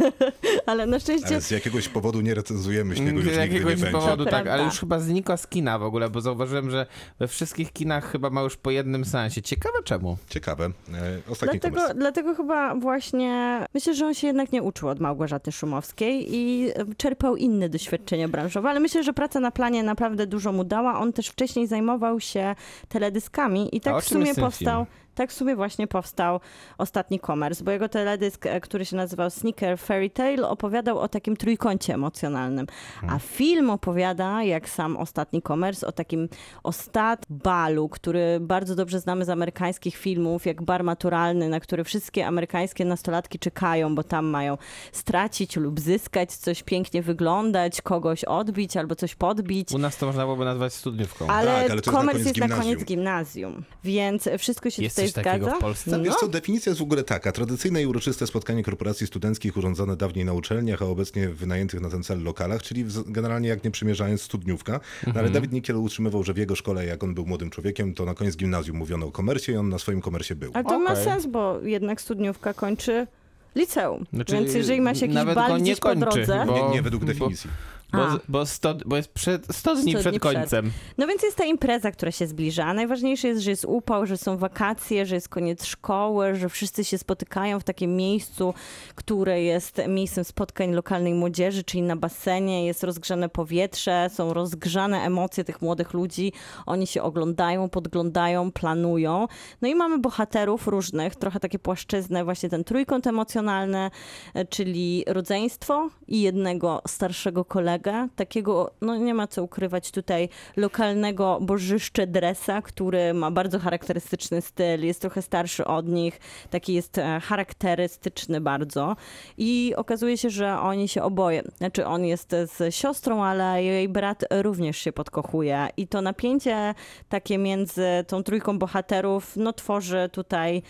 ale na szczęście Ale z jakiegoś powodu nie recenzujemy śniegu, już Z nigdy nie jakiegoś będzie. powodu, To tak, ale już chyba znikła z kina w ogóle, bo zauważyłem, że we wszystkich kinach chyba ma już po jednym seansie. Ciekawe czemu. Ciekawe. E, Ostatni Dlatego, dlatego chyba właśnie myślę, że on się jednak nie uczył od Małgorzaty Szumowskiej i czerpał inne doświadczenia branżowe, ale myślę, że praca na planie naprawdę dużo mu dała. On też wcześniej zajmował się teledyskami i tak w sumie powstał. film? Tak w sumie właśnie powstał ostatni komers, bo jego teledysk, e, który się nazywał Sneaker Fairy Tale, opowiadał o takim trójkącie emocjonalnym. A film opowiada, jak sam ostatni komers, o takim ostat balu, który bardzo dobrze znamy z amerykańskich filmów, jak bar maturalny, na który wszystkie amerykańskie nastolatki czekają, bo tam mają stracić lub zyskać, coś pięknie wyglądać, kogoś odbić albo coś podbić. U nas to można byłoby nazwać studniówką. Ale, Tak, ale to jest na komers koniec jest na gimnazjum. koniec gimnazjum, więc wszystko się Jest coś takiego zgadza. w Polsce? Wiesz No, co, definicja jest w ogóle taka. Tradycyjne i uroczyste spotkanie korporacji studenckich urządzone dawniej na uczelniach, a obecnie w wynajętych na ten cel lokalach, czyli generalnie jak nie przymierzając studniówka. No, Mhm. ale Dawid Nikiel utrzymywał, że w jego szkole, jak on był młodym człowiekiem, to na koniec gimnazjum mówiono o komersie i on na swoim komersie był. ale to ma Okej. sens, bo jednak studniówka kończy liceum. Znaczy, więc jeżeli ma się jakiś bal nie gdzieś po kończy, drodze... bo- Nie, nie według definicji. Bo, A. bo, sto, bo jest przed, 100 dni 100 przed dni przed. końcem. No więc jest ta impreza, która się zbliża. A Najważniejsze jest, że jest upał, że są wakacje, że jest koniec szkoły, że wszyscy się spotykają w takim miejscu, które jest miejscem spotkań lokalnej młodzieży, czyli na basenie. Jest rozgrzane powietrze, są rozgrzane emocje tych młodych ludzi. Oni się oglądają, podglądają, planują. No i mamy bohaterów różnych, trochę takie płaszczyzny, właśnie ten trójkąt emocjonalny, e, czyli rodzeństwo i jednego starszego kolegę, takiego, no nie ma co ukrywać tutaj, lokalnego bożyszcze dresa, który ma bardzo charakterystyczny styl, jest trochę starszy od nich, taki jest e, charakterystyczny bardzo. I okazuje się, że oni się oboje, znaczy on jest z siostrą, ale jej brat również się podkochuje. I to napięcie takie między tą trójką bohaterów, no tworzy tutaj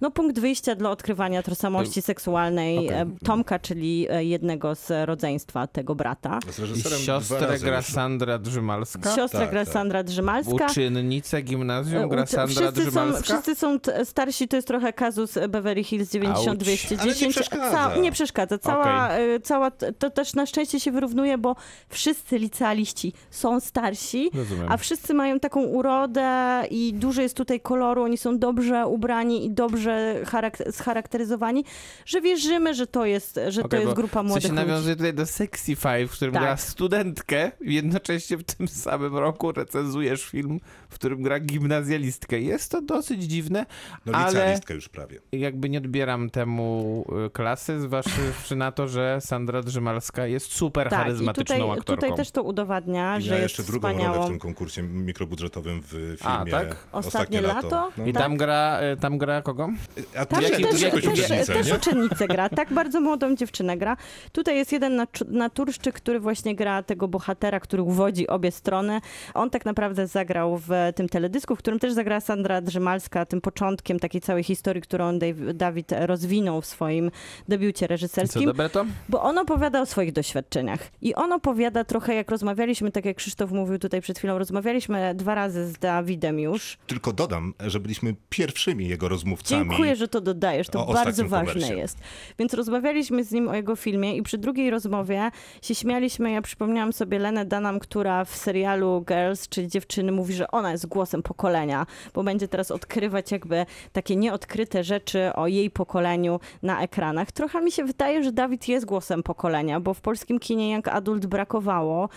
no, punkt wyjścia dla odkrywania tożsamości seksualnej e, Tomka, czyli e, jednego z rodzeństwa tego brata. Z I reżyserem dwa siostrę gra już. Sandra Drzymalska. Siostra Tak, gra tak. Sandra Drzymalska. Uczynnicę gimnazjum gra uczy- Sandra wszyscy są, Drzymalska. wszyscy są t- starsi, to jest trochę kazus Beverly Hills 90210. Ale nie przeszkadza. nie przeszkadza. Cała, e, cała, to też na szczęście się wyrównuje, bo wszyscy licealiści są starsi, Rozumiem. a wszyscy mają taką urodę i dużo jest tutaj koloru, oni są dobrze ubrani i dobrze charak- scharakteryzowani, że wierzymy, że to jest, że to Okej, jest grupa Co młodych się ludzi. nawiązuje tutaj do Sexy Five, w którym Tak. Gra studentkę i jednocześnie w tym samym roku recenzujesz film, w którym gra gimnazjalistkę. Jest to dosyć dziwne, No ale już prawie. jakby nie odbieram temu y, klasy, zważywszy na to, że Sandra Drzymalska jest super Tak, i charyzmatyczną tutaj, aktorką. tutaj też to udowadnia, I że miała jest jeszcze drugą rolę wspaniałą. w tym konkursie mikrobudżetowym w filmie A, tak? Ostatnie lato? No. I Tak. tam gra, y, tam gra kogo? A Tam Jaki- też, jaki- też, uczennicę, też uczennicę gra, tak bardzo młodą dziewczynę gra. Tutaj jest jeden naturszczyk, który właśnie gra tego bohatera, który uwodzi obie strony. On tak naprawdę zagrał w tym teledysku, w którym też zagrała Sandra Drzymalska, tym początkiem takiej całej historii, którą Dawid rozwinął w swoim debiucie Co reżyserskim. dobre to? Bo on opowiada o swoich doświadczeniach. I on opowiada trochę, jak rozmawialiśmy, tak jak Krzysztof mówił tutaj przed chwilą, rozmawialiśmy dwa razy z Dawidem już. Tylko dodam, że byliśmy pierwszymi jego rozmówcami. Dziękuję, że to dodajesz, to bardzo ważne jest. Więc rozmawialiśmy z nim o jego filmie i przy drugiej rozmowie się śmialiśmy. Ja przypomniałam sobie Lenę Danam, która w serialu Girls, czyli dziewczyny, mówi, że ona jest głosem pokolenia, bo będzie teraz odkrywać jakby takie nieodkryte rzeczy o jej pokoleniu na ekranach. Trochę mi się wydaje, że Dawid jest głosem pokolenia, bo w polskim kinie jak adult brakowało.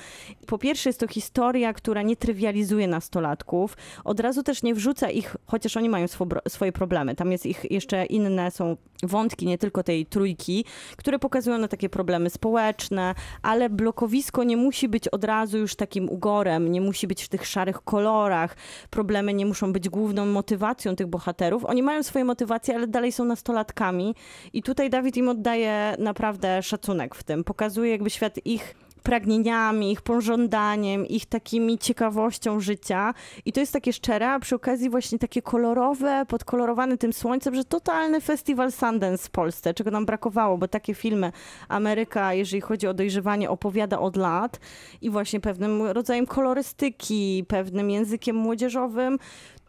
Po pierwsze jest to historia, która nie trywializuje nastolatków, od razu też nie wrzuca ich, chociaż oni mają swoje problemy. Tam jest ich jeszcze inne, są wątki, nie tylko tej trójki, które pokazują na takie problemy społeczne, ale blokowisko nie musi być od razu już takim ugorem, nie musi być w tych szarych kolorach. Problemy nie muszą być główną motywacją tych bohaterów. Oni mają swoje motywacje, ale dalej są nastolatkami i tutaj Dawid im oddaje naprawdę szacunek w tym. Pokazuje jakby świat ich pragnieniami, ich pożądaniem, ich takimi ciekawością życia. I to jest takie szczere, a przy okazji właśnie takie kolorowe, podkolorowane tym słońcem, że totalny festiwal Sundance w Polsce, czego nam brakowało, bo takie filmy Ameryka, jeżeli chodzi o dojrzewanie, opowiada od lat i właśnie pewnym rodzajem kolorystyki, pewnym językiem młodzieżowym.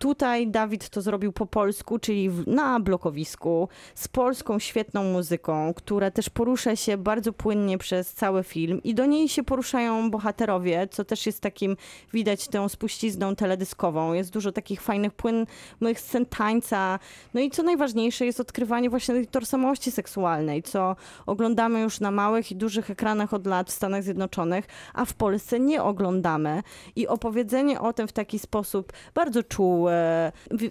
Tutaj Dawid to zrobił po polsku, czyli na blokowisku, z polską świetną muzyką, która też porusza się bardzo płynnie przez cały film i do niej się poruszają bohaterowie, co też jest takim, widać tą spuścizną teledyskową. Jest dużo takich fajnych, płynnych scen tańca. No i co najważniejsze jest odkrywanie właśnie tej tożsamości seksualnej, co oglądamy już na małych i dużych ekranach od lat w Stanach Zjednoczonych, a w Polsce nie oglądamy. I opowiedzenie o tym w taki sposób bardzo czuły,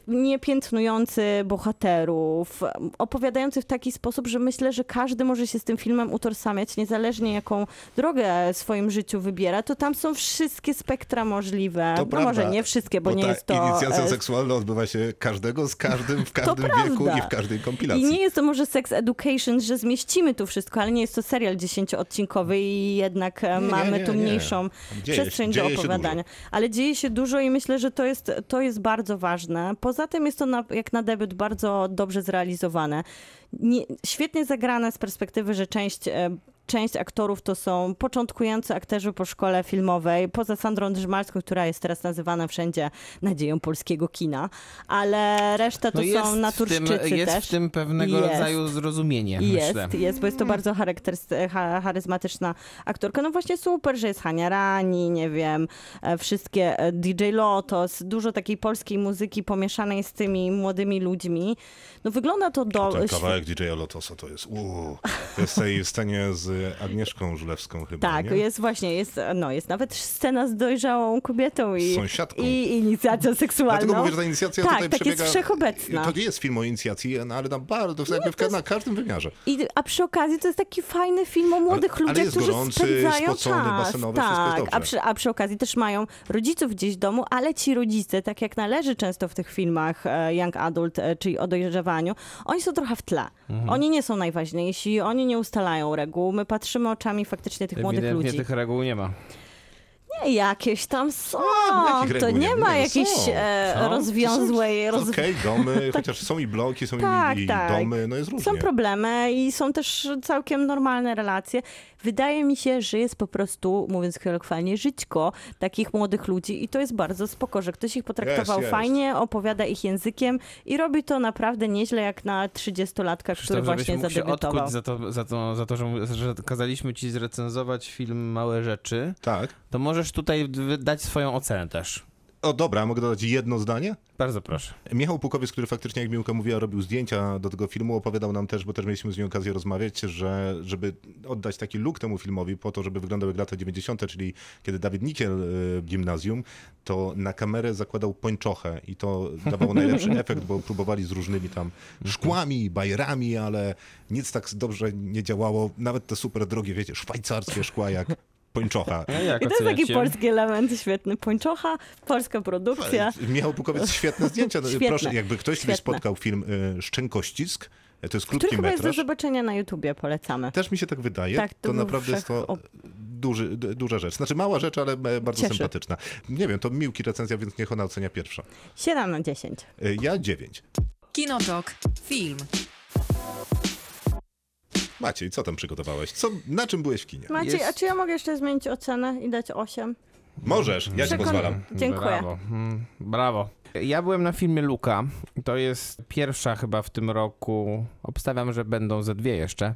nie piętnujący bohaterów, opowiadający w taki sposób, że myślę, że każdy może się z tym filmem utożsamiać, niezależnie jaką drogę w swoim życiu wybiera, to tam są wszystkie spektra możliwe. To no prawda, może nie wszystkie, bo, nie ta jest to... inicjacja e, seksualna odbywa się każdego z każdym w każdym wieku prawda. i w każdej kompilacji. I nie jest to może sex education, że zmieścimy tu wszystko, ale nie jest to serial dziesięcioodcinkowy i jednak e, Nie, nie, mamy nie, tu nie. mniejszą Dzieje się- przestrzeń dzieje do opowiadania. Ale dzieje się dużo i myślę, że to jest, to jest bardzo ważne. Poza tym jest to na, jak na debiut bardzo dobrze zrealizowane. Nie, świetnie zagrane z perspektywy, że część e, część aktorów to są początkujący aktorzy po szkole filmowej, poza Sandrą Drzymalską, która jest teraz nazywana wszędzie nadzieją polskiego kina, ale reszta to No jest są w tym, naturszczycy jest też. w tym pewnego Jest. rodzaju zrozumienie, myślę. Jest, jest, bo jest to bardzo charakterys- cha- charyzmatyczna aktorka. No właśnie super, że jest Hania Rani, nie wiem, e, wszystkie e, DJ Lotos, dużo takiej polskiej muzyki pomieszanej z tymi młodymi ludźmi. No wygląda to do... Ten kawałek DJ-a Lotosa to jest uuu, to jest w tej scenie z Agnieszką Żulewską chyba, Tak, nie? jest właśnie, jest, no, jest nawet scena z dojrzałą kobietą i, Sąsiadką. i inicjacją seksualną. Dlatego mówię, że ta inicjacja tak, tutaj tak przebiega... jest wszechobecna. To nie jest film o inicjacji, no, ale na bardzo, jakby w ka- na każdym wymiarze. I, a przy okazji to jest taki fajny film o młodych Ale- ale ludziach, jest którzy gorący, spędzają spocony, czas. basenowy, jest tak, a przy, a przy okazji też mają rodziców gdzieś w domu, ale ci rodzice, tak jak należy często w tych filmach e, Young Adult, e, czyli o dojrzewaniu, oni są trochę w tle. Mhm. Oni nie są najważniejsi, oni nie ustalają reguł. My patrzymy oczami faktycznie tych młodych ludzi. tych reguł nie ma. Nie, jakieś tam są. jakich to nie nie ma jakiejś e, rozwiązłej... Roz... Okej, domy, chociaż są i bloki, są Tak, i, i tak. domy, no jest różnie. Są problemy i są też całkiem normalne relacje. Wydaje mi się, że jest po prostu, mówiąc kolokwialnie, żyćko takich młodych ludzi i to jest bardzo spoko, że ktoś ich potraktował Jest, jest. fajnie, opowiada ich językiem i robi to naprawdę nieźle jak na 30-latka, który właśnie się zadebiutował. odkuć za to, za, to, za to że, że kazaliśmy ci zrecenzować film Małe Rzeczy, Tak. to możesz tutaj dać swoją ocenę też. O dobra, mogę dodać jedno zdanie? Bardzo proszę. Michał Pukowiec, który faktycznie, jak Miłka mówiła, robił zdjęcia do tego filmu, opowiadał nam też, bo też mieliśmy z nim okazję rozmawiać, że żeby oddać taki look temu filmowi, po to, żeby wyglądał jak lata 90., czyli kiedy Dawid Nikiel e, w gimnazjum, to na kamerę zakładał pończochę i to dawało najlepszy efekt, bo próbowali z różnymi tam szkłami, bajerami, ale nic tak dobrze nie działało. Nawet te super drogie, wiecie, szwajcarskie szkła jak pończocha. I to jest taki polski element świetny. Pończocha, polska produkcja. Michał Pukowiec, świetne zdjęcia. No, Świetne. Proszę, jakby ktoś kiedyś Świetne. spotkał film y, Szczękościsk, to jest Który krótki chyba jest do metraż. zobaczenia na YouTubie, polecamy. Też mi się tak wydaje. Tak, to to naprawdę jest to duży, duża rzecz. Znaczy mała rzecz, ale e, bardzo Cieszy. sympatyczna. Nie wiem, to Miłki recenzja, więc niech ona ocenia pierwsza. 7 na 10. Y, Ja 9. Kinotok. Film. Maciej, co tam przygotowałeś? Co, na czym byłeś w kinie? Maciej, Jest- a czy ja mogę jeszcze zmienić ocenę i dać 8? Możesz, ja ci Przekon- pozwalam. Dziękuję. Brawo. Mm, brawo. Ja byłem na filmie Luka. To jest pierwsza chyba w tym roku. Obstawiam, że będą ze dwie jeszcze.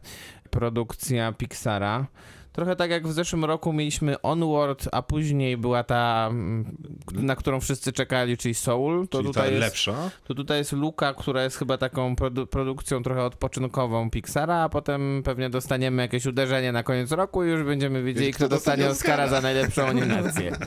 Produkcja Pixara. Trochę tak jak w zeszłym roku mieliśmy Onward, a później była ta, mm, na którą wszyscy czekali, czyli Soul. To Czyli ta tutaj jest, lepsza. to tutaj jest Luka, która jest chyba taką produ- produkcją trochę odpoczynkową Pixara, a potem pewnie dostaniemy jakieś uderzenie na koniec roku i już będziemy wiedzieli, kto kto dostanie Oscara. za najlepszą animację.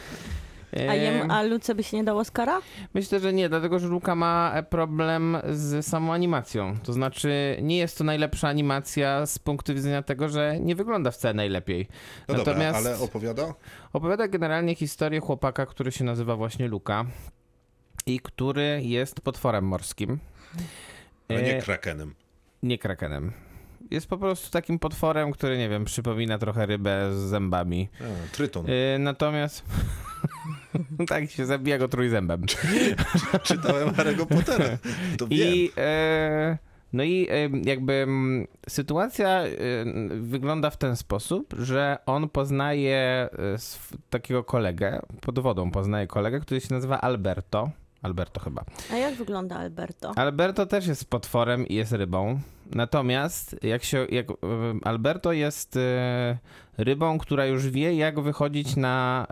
A, Em, jem, a Luce by się nie dało Oscara? Myślę, że nie, dlatego że Luka ma e, problem z samą animacją. To znaczy, nie jest to najlepsza animacja z punktu widzenia tego, że nie wygląda wcale najlepiej. No Natomiast dobra, ale opowiada? opowiada generalnie historię chłopaka, który się nazywa właśnie Luka i który jest potworem morskim. Nie E, krakenem. nie krakenem. Jest po prostu takim potworem, który, nie wiem, przypomina trochę rybę z zębami. A, tryton. E, natomiast... tak się zabija go trójzębem. Czytałem Harry'ego Pottera. To wiem. I, e, no i e, jakby mm, sytuacja e, wygląda w ten sposób, że on poznaje takiego kolegę, pod wodą poznaje kolegę, który się nazywa Alberto. Alberto chyba. A jak wygląda Alberto? Alberto też jest potworem i jest rybą. Natomiast jak się, jak, e, Alberto jest e, rybą, która już wie, jak wychodzić na,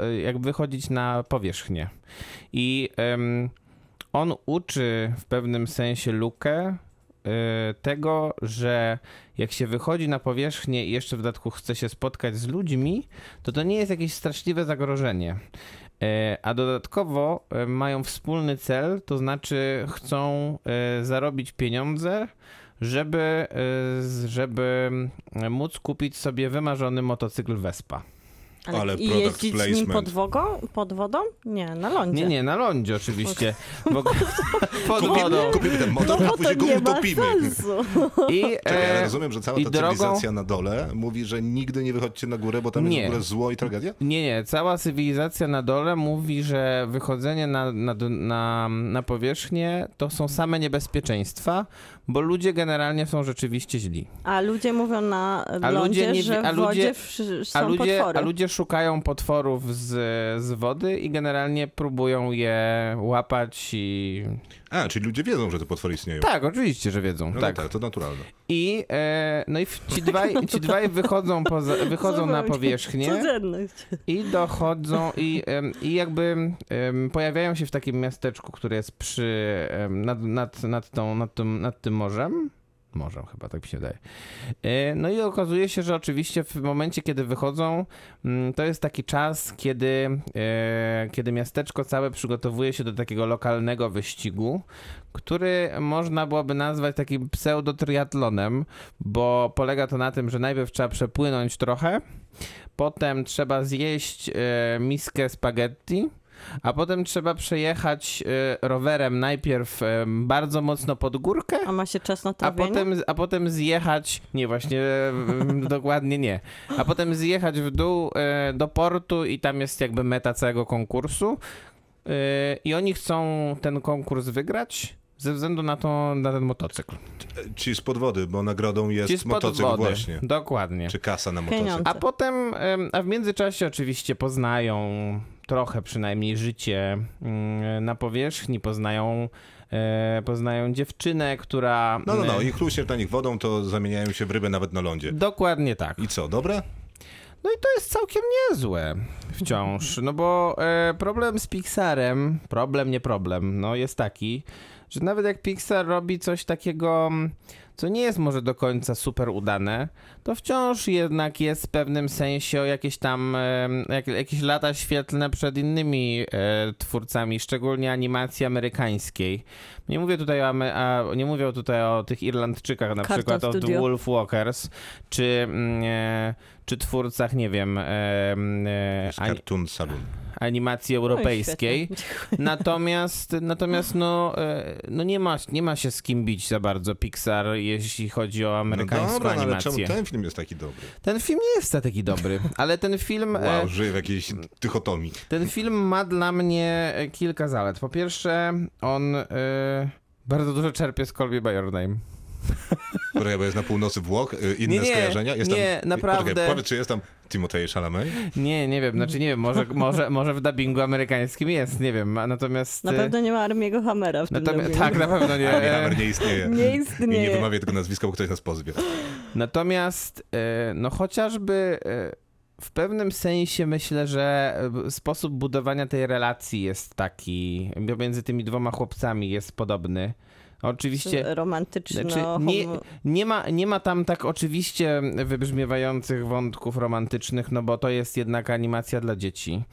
e, jak wychodzić na powierzchnię. I on uczy w pewnym sensie Lukę tego, że jak się wychodzi na powierzchnię i jeszcze w dodatku chce się spotkać z ludźmi, to to nie jest jakieś straszliwe zagrożenie. E, A dodatkowo e, mają wspólny cel, to znaczy chcą e, zarobić pieniądze, żeby, żeby móc kupić sobie wymarzony motocykl Vespa. Ale I product jeździć z nim placement. pod, wogą, pod wodą? Nie, na lądzie. Nie, nie, na lądzie oczywiście. Bo, pod Kupimy, wodą. kupimy ten No motor, a bo to później go utopimy. I, Czekaj, ale e, rozumiem, że cała i ta drogą- cywilizacja na dole mówi, że nigdy nie wychodźcie na górę, bo tam Nie. jest w ogóle zło i tragedia? Nie, nie. Cała cywilizacja na dole mówi, że wychodzenie na, na, na, na powierzchnię to są same niebezpieczeństwa, bo ludzie generalnie są rzeczywiście źli. A ludzie mówią na A lądzie, ludzie nie- że a w wodzie są A ludzie, potwory. a ludzie szukają potworów z, z wody i generalnie próbują je łapać i... A, czyli ludzie wiedzą, że te potwory istnieją. Tak, oczywiście, że wiedzą. No tak. tak, to naturalne. I, e, no i ci dwaj, ci dwaj wychodzą, poza, wychodzą na powierzchnię. Codzienność. I dochodzą i, em, i jakby em, pojawiają się w takim miasteczku, które jest przy, em, nad, nad, nad, tą, nad, tym, nad tym morzem. Morzem chyba, tak mi się wydaje. E, No i okazuje się, że oczywiście w momencie, kiedy wychodzą, mm, to jest taki czas, kiedy, e, kiedy miasteczko całe przygotowuje się do takiego lokalnego wyścigu, który można byłoby nazwać takim pseudo-triatlonem, bo polega to na tym, że najpierw trzeba przepłynąć trochę, potem trzeba zjeść e, miskę spaghetti, a potem trzeba przejechać e, rowerem najpierw e, bardzo mocno pod górkę, A ma się czas na a trawienie? potem, a potem zjechać, nie właśnie, mm, dokładnie nie, a potem zjechać w dół e, do portu i tam jest jakby meta całego konkursu E, i oni chcą ten konkurs wygrać ze względu na, to, na ten motocykl. Ci spod wody, bo nagrodą jest motocykl wody. właśnie. Dokładnie. Czy kasa na Pieniądze. motocykl. A potem, em, a w międzyczasie oczywiście poznają trochę przynajmniej życie mm, na powierzchni, poznają, e, poznają dziewczynę, która... No, no, no. e, I chluśniesz na nich wodą, to zamieniają się w rybę nawet na lądzie. Dokładnie tak. I co, dobre? No i to jest całkiem niezłe wciąż, no bo e, problem z Pixarem, problem nie problem, no jest taki, że nawet jak Pixar robi coś takiego, mm, co nie jest może do końca super udane, to wciąż jednak jest w pewnym sensie o jakieś tam, jak, jakieś lata świetlne przed innymi e, twórcami, szczególnie animacji amerykańskiej. Nie mówię tutaj o, a, nie mówię tutaj o tych Irlandczykach, na Cartoon przykład o The. Wolf Walkers, czy, mm, e, czy twórcach, nie wiem, e, e, ani, Cartoon Saloon. animacji europejskiej. No świetnie. Natomiast, natomiast no, e, no nie, ma, nie ma się z kim bić za bardzo Pixar, jeśli chodzi o No amerykańską dobra, no ale animację. czemu ten film jest taki dobry? Ten film nie jest taki dobry, ale ten film, e, Wow, żyje w jakiejś dychotomii. ten film ma dla mnie kilka zalet. Po pierwsze, on e, bardzo dużo czerpie z Me By Your Name. Poczekaj, bo jest na północy Włoch, y, inne Nie, nie, skojarzenia. Jest nie, tam, naprawdę. Poczekaj, powiedz, czy jest tam Timothée Chalamet? Nie, nie wiem, znaczy nie wiem, może, może, może w dubbingu amerykańskim jest, nie wiem, natomiast... Na e, pewno nie ma Armiego Hammera w tym dubbingu. Tak, na pewno nie. Nie, Hammer nie istnieje. Nie I nie istnieje. wymawiaj tego nazwiska, bo ktoś nas pozwie. Natomiast, e, no chociażby w pewnym sensie myślę, że sposób budowania tej relacji jest taki, między tymi dwoma chłopcami jest podobny. Oczywiście Romantyczno. Znaczy, nie, nie, ma, nie ma tam tak oczywiście wybrzmiewających wątków romantycznych, no bo to jest jednak animacja dla dzieci.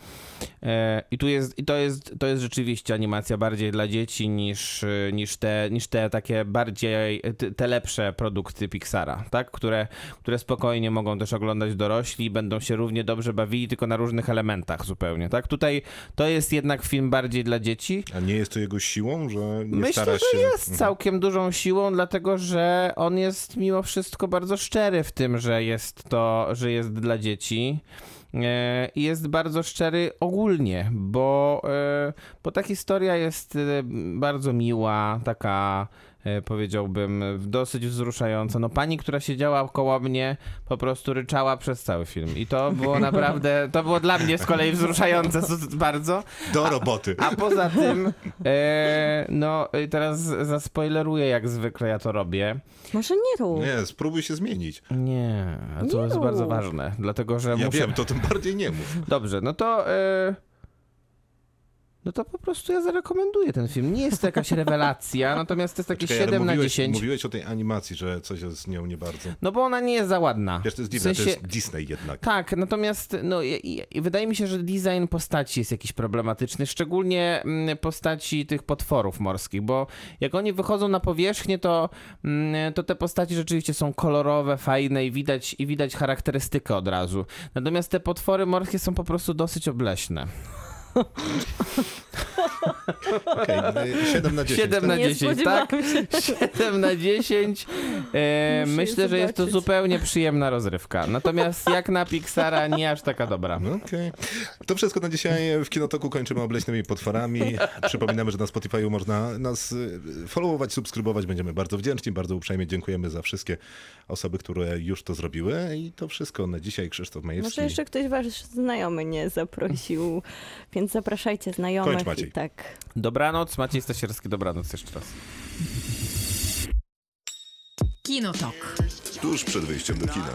E, I tu jest, i to jest, to jest rzeczywiście animacja bardziej dla dzieci niż, niż, te, niż te takie bardziej, te, lepsze produkty Pixara, tak? Które, które spokojnie mogą też oglądać dorośli i będą się równie dobrze bawili, tylko na różnych elementach zupełnie, tak? Tutaj to jest jednak film bardziej dla dzieci, A nie jest to jego siłą, że nie Myślę, stara że się... jest całkiem dużą siłą, dlatego że on jest mimo wszystko bardzo szczery w tym, że jest to, że jest dla dzieci. E, I jest bardzo szczery ogólnie, bo, e, bo ta historia jest e, bardzo miła, taka powiedziałbym, dosyć wzruszająca. No pani, która siedziała koło mnie, po prostu ryczała przez cały film. I to było naprawdę, to było dla mnie z kolei wzruszające bardzo. Do roboty. A poza tym, e, no i teraz zaspoileruję jak zwykle ja to robię. Może nie rób. Nie, spróbuj się zmienić. Nie, a to Nie jest rób. bardzo ważne, dlatego że Ja muszę... wiem, to tym bardziej nie mów. Dobrze, no to... E... No to po prostu ja zarekomenduję ten film. Nie jest to jakaś rewelacja, natomiast to jest takie Czekaj, ale 7 na mówiłeś, 10. Mówiłeś o tej animacji, że coś jest z nią nie bardzo. No bo ona nie jest za ładna. Wiesz, to jest W dziwne, sensie- to jest Disney jednak. Tak, natomiast no, i, i, wydaje mi się, że design postaci jest jakiś problematyczny, szczególnie mm, postaci tych potworów morskich, bo jak oni wychodzą na powierzchnię, to, mm, to te postaci rzeczywiście są kolorowe, fajne i widać, i widać charakterystykę od razu. Natomiast te potwory morskie są po prostu dosyć obleśne. Okej, okay, 7 na 10. 7 na tak? Nie 10, tak? spodziewałam się. 7 na 10. E, myślę, że jest to zupełnie przyjemna rozrywka. Natomiast jak na Pixara, nie aż taka dobra. No Okej. To wszystko na dzisiaj. W Kinotoku kończymy obleśnymi potworami. Przypominamy, że na Spotify można nas y, followować, subskrybować. Będziemy bardzo wdzięczni, bardzo uprzejmie dziękujemy za wszystkie osoby, które już to zrobiły. I to wszystko na dzisiaj. Krzysztof Majewski. Może jeszcze ktoś wasz znajomy nie zaprosił, więc więc zapraszajcie znajomych. Kończ, Maciej. tak. Dobranoc, Maciej Stasierski, dobranoc jeszcze raz. Kinotok. Tuż przed wyjściem do kina.